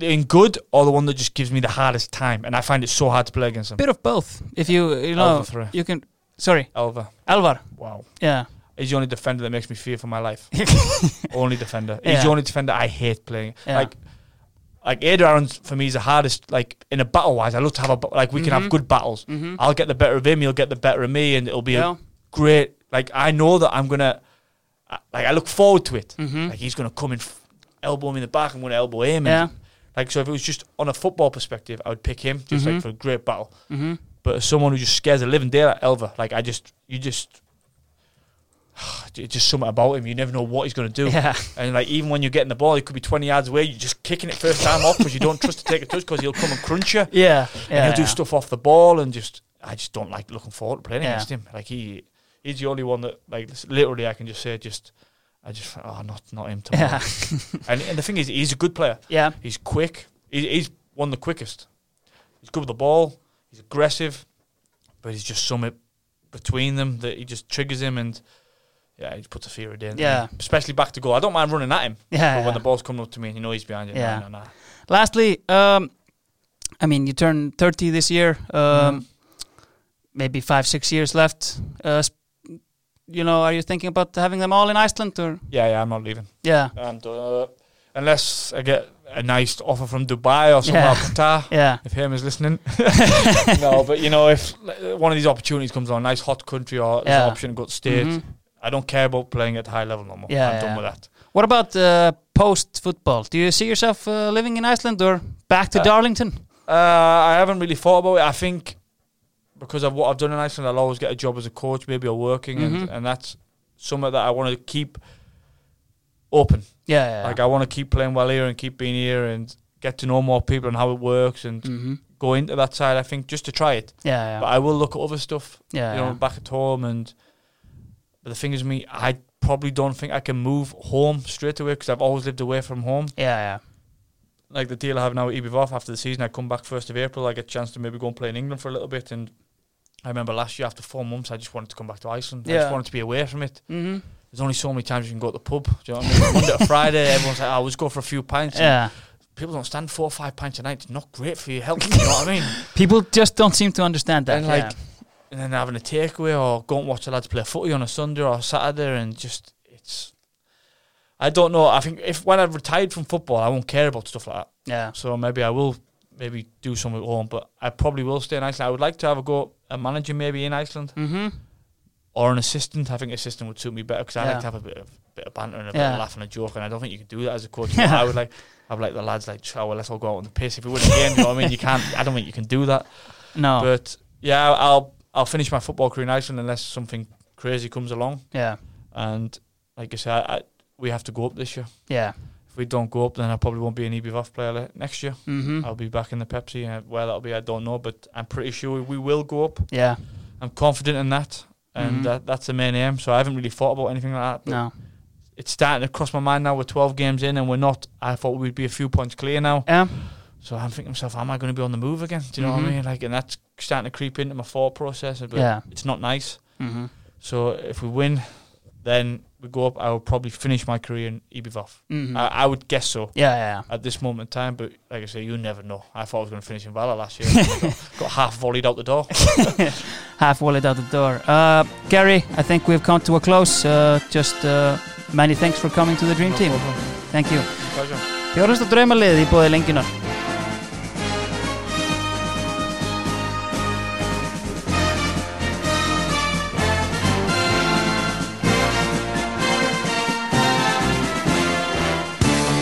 in good, or the one that just gives me the hardest time, and I find it so hard to play against them. Bit of both. If you you know you can. Sorry, Elva, Elvar. wow, Yeah. he's the only defender that makes me fear for my life. [laughs] only defender. He's Yeah. the only defender I hate playing. Yeah. Like like Eiður Aron's for me is the hardest. Like in a battle wise, I love to have a like we can have Mhm. good battles. Mhm. I'll get the better of him. He'll get the better of me, and it'll be Yeah. a great. Like I know that I'm gonna. Like I look forward to it. Mhm. Like he's gonna come and f- elbow me in the back. I'm gonna elbow him. Yeah. And, like so, if it was just on a football perspective, I would pick him just like for a great battle. Mm-hmm. But as someone who just scares the living daylight out of Elva, like I just, you just, [sighs] just something about him. You never know what he's going to do. Yeah. And like even when you're getting the ball, he could be 20 yards away. You're just kicking it first time off because you don't trust to take a touch because he'll come and crunch you. Yeah. and Yeah. he'll do yeah. stuff off the ball and just, I just don't like looking forward to playing against him. Like he, he's the only one that like literally I can just say just, I just oh not not him tomorrow. [laughs] And, and the thing is, he's a good player. yeah. He's quick. He, he's one of the quickest. He's good with the ball. He's aggressive, but he's just something between them that he just triggers him and yeah, he puts a fear of danger. in Yeah. especially back to goal. I don't mind running at him, Yeah. but yeah. when the ball's coming up to me and you know he's behind you, Yeah. Lastly, um, I mean, you turn 30 this year. Um, Mhm. Maybe five, six years left. Uh, you know, are you thinking about having them all in Iceland or? Yeah, yeah, I'm not leaving. Yeah. And uh, unless I get a nice offer from Dubai or somewhere Yeah. Qatar. [laughs] Yeah. If him is listening, [laughs] no, but you know, if one of these opportunities comes on, a nice hot country or Yeah. an option to go to state, Mhm. I don't care about playing at high level no more. Yeah, I'm yeah. done with that. What about uh, post football? Do you see yourself uh, living in Iceland or back to Uh, Darlington? Uh, I haven't really thought about it. I think because of what I've done in Iceland, I'll always get a job as a coach, maybe or working, Mhm. and, and that's something that I want to keep open. Yeah. yeah. Like I want to keep playing well here and keep being here and get to know more people and how it works and Mhm. go into that side. I think just to try it, Yeah. Yeah. but I will look at other stuff, yeah, you know, yeah. back at home. And but the thing is, me, I probably don't think I can move home straight away because I've always lived away from home. yeah. Yeah. like the deal I have now with ÍBV after the season, I come back first of April. I get a chance to maybe go and play in England for a little bit. And I remember last year after four months, I just wanted to come back to Iceland. I Yeah. just wanted to be away from it. Mm-hmm. There's only so many times you can go to the pub. Do you know what I mean? Monday to Friday, everyone's like, "Oh, let's go for a few pints." Yeah. People don't stand four or five pints a night. It's not great for your health. you know what I mean? People just don't seem to understand that. And yeah. And then having a takeaway or go and watch the lads play footy on a Sunday or a Saturday, and just it's. I don't know. I think if when I've retired from football, I won't care about stuff like that. yeah. So maybe I will maybe do something at home, but I probably will stay in Iceland. I would like to have a go at managing maybe in Iceland Mm-hmm. or an assistant. I think assistant would suit me better because I Yeah. like to have a bit of bit of banter and a bit Yeah. of laugh and a joke, and I don't think you can do that as a coach. [laughs] Yeah. I would like have like the lads like, oh, well, let's all go out on the piss if we win a game. you know what I mean? You can't. I don't think you can do that. No. But yeah, I'll I'll finish my football career in Iceland unless something crazy comes along. yeah. And like I said, I, we have to go up this year. Yeah. If we don't go up, then I probably won't be an ÍBV player next year. Mm-hmm. I'll be back in the Pepsi. Uh, where that'll be, I don't know, but I'm pretty sure we will go up. Yeah. I'm confident in that, and Mhm. that, that's the main aim. So I haven't really thought about anything like that. But No. It's starting to cross my mind now. We're 12 games in, and we're not. I thought we'd be a few points clear now. Yeah. So I'm thinking to myself, am I going to be on the move again? Do you know what Mhm. I mean? Like, and that's starting to creep into my thought process. But Yeah. it's not nice. Mm-hmm. So if we win, then we go up. I will probably finish my career in ÍBV. Mm-hmm. I, I would guess so. yeah. Yeah. at this moment in time. But like I say, you never know. I thought I was going to finish in Valur last year. [laughs] got, got half volleyed out the door. [laughs] Half volleyed out the door. Uh, Gary, I think we've come to a close. Uh, just uh, many thanks for coming to the Dream Team. Thank you. Pleasure. Þjóðast að draumalið í bóði.